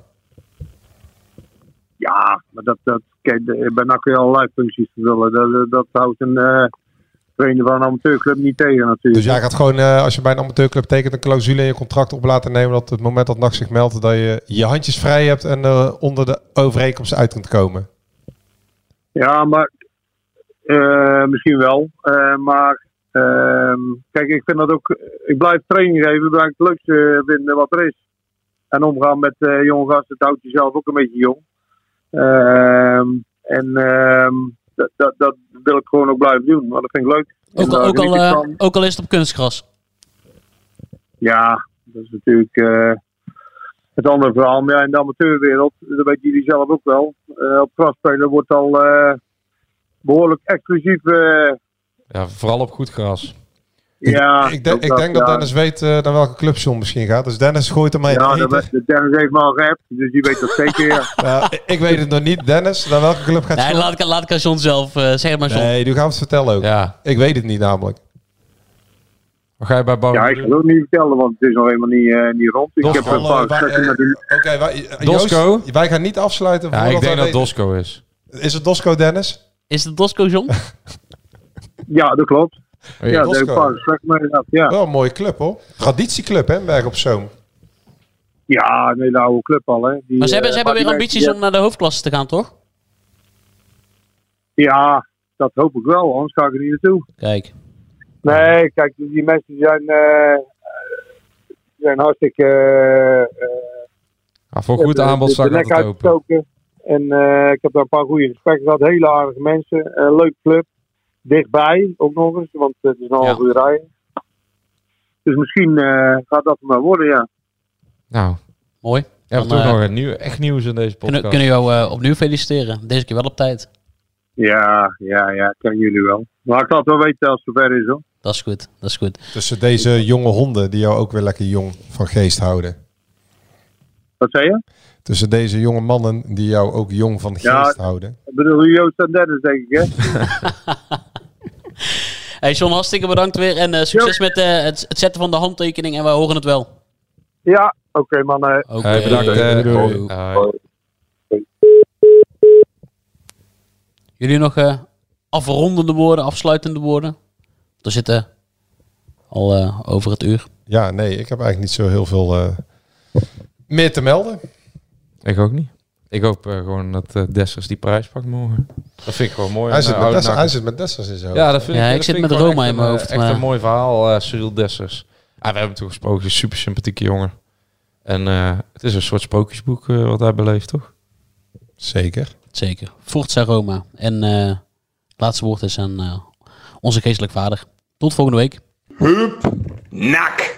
Ja, maar dat, dat, kijk, bij NAC kun je allerlei functies vervullen. Dat, dat, dat houdt een eh, trainer van een amateurclub niet tegen natuurlijk. Dus jij gaat gewoon, eh, als je bij een amateurclub tekent, een clausule in je contract op laten nemen dat het moment dat NAC zich meldt, dat je je handjes vrij hebt en eh, onder de overeenkomst uit kunt komen. Ja, maar eh, misschien wel. Maar ehm, kijk, ik vind dat ook. Ik blijf training geven, dat ik het leukste vinden wat er is. En omgaan met jonge gasten, het houdt jezelf ook een beetje jong. Ehm, en ehm, dat, dat, dat wil ik gewoon ook blijven doen, want dat vind ik leuk. Ook ook, al, eh, van. ook al is het op kunstgras. Ja, dat is natuurlijk eh, het andere verhaal. Maar ja, in de amateurwereld, dat weten jullie zelf ook wel. eh, op gras spelen wordt al eh, behoorlijk exclusief. eh, Ja, vooral op goed gras. Ja, ik, denk- ook ik denk dat. Dennis weet eh, naar welke club John misschien gaat. Dus Dennis gooit er mij in Ja, de dat Dennis heeft me al geappt, dus die weet dat zeker. Ja. Ja, ik- ik weet het nog niet. Dennis, naar welke club gaat Nee, John? laat ik, laat ik aan John zelf uh, zeg maar John. Nee, nu gaan we het vertellen ook. Ja. Ik weet het niet namelijk. Wat ga je bij Bouw ja, ik kan het niet vertellen, want het is nog helemaal niet, eh, niet rond. Ik heb een paar Oké, wij, Dosco? Joost, wij gaan niet afsluiten. Ja, ik denk dat weten- Dosco is. Is het Dosco, Dennis? Is het Dosco John? Ja, dat klopt. Ja, daar heb ik Dosco. een gesprekken mee gehad. Ja, Wel een mooie club hoor. Traditieclub hè, Berg op Zoom. ja nee, de oude club al. Hè. Die, Maar ze hebben, eh, ze hebben weer ambities om naar de hoofdklasse te gaan, toch? Ja, dat hoop ik wel, anders ga ik er niet naartoe. Kijk. Nee, kijk, die mensen zijn, eh, eh, zijn hartstikke. eh, Ja, voor goed aanbod de ik het open. En eh, ik heb daar een paar goede gesprekken gehad. Hele aardige mensen. Een leuk club. Dichtbij ook nog eens, want het is een Ja. half uur rijden. Dus misschien eh, gaat dat maar worden, ja. Nou, Mooi. Dan, toch eh, nog een nieuw, echt nieuws in deze podcast. Kunnen, kunnen we jou eh, opnieuw feliciteren. Deze keer wel op tijd. Ja, ja, ja, kennen jullie wel. Maar ik laat wel weten als het zover is, hoor. Dat is goed. Dat is goed. Tussen deze jonge honden die jou ook weer lekker jong van geest houden. Wat zei je? Tussen deze jonge mannen die jou ook jong van geest Ja. houden. Ik bedoel, Joost en Dennis, denk ik, hè? Hey John, hartstikke bedankt weer. En eh, succes met eh, het, het zetten van de handtekening. En wij horen het wel. Ja, oké, man. eh, Oké. Hey, bedankt. eh. Doei. Jullie nog eh, afrondende woorden, afsluitende woorden? We zitten al eh, over het uur. Ja, nee, ik heb eigenlijk niet zo heel veel eh, meer te melden. Ik ook niet. Ik hoop eh, gewoon dat eh, Dessers die prijs pakt morgen. Dat vind ik gewoon mooi. Hij zit, eh, met oude Dessers, hij nakker. zit met Dessers in zo. Ja, dat vind Ja, ik, ik zit vind met Roma in mijn hoofd, eh, Echt maar- een mooi verhaal, eh Cyril Dessers. Ah, we hebben toen gesproken, een super sympathieke jongen. En eh, het is een soort sprookjesboek eh, wat hij beleeft, toch? Zeker. Zeker. Forza Roma. En eh, het laatste woord is aan eh, onze geestelijk vader. Tot volgende week. Nak.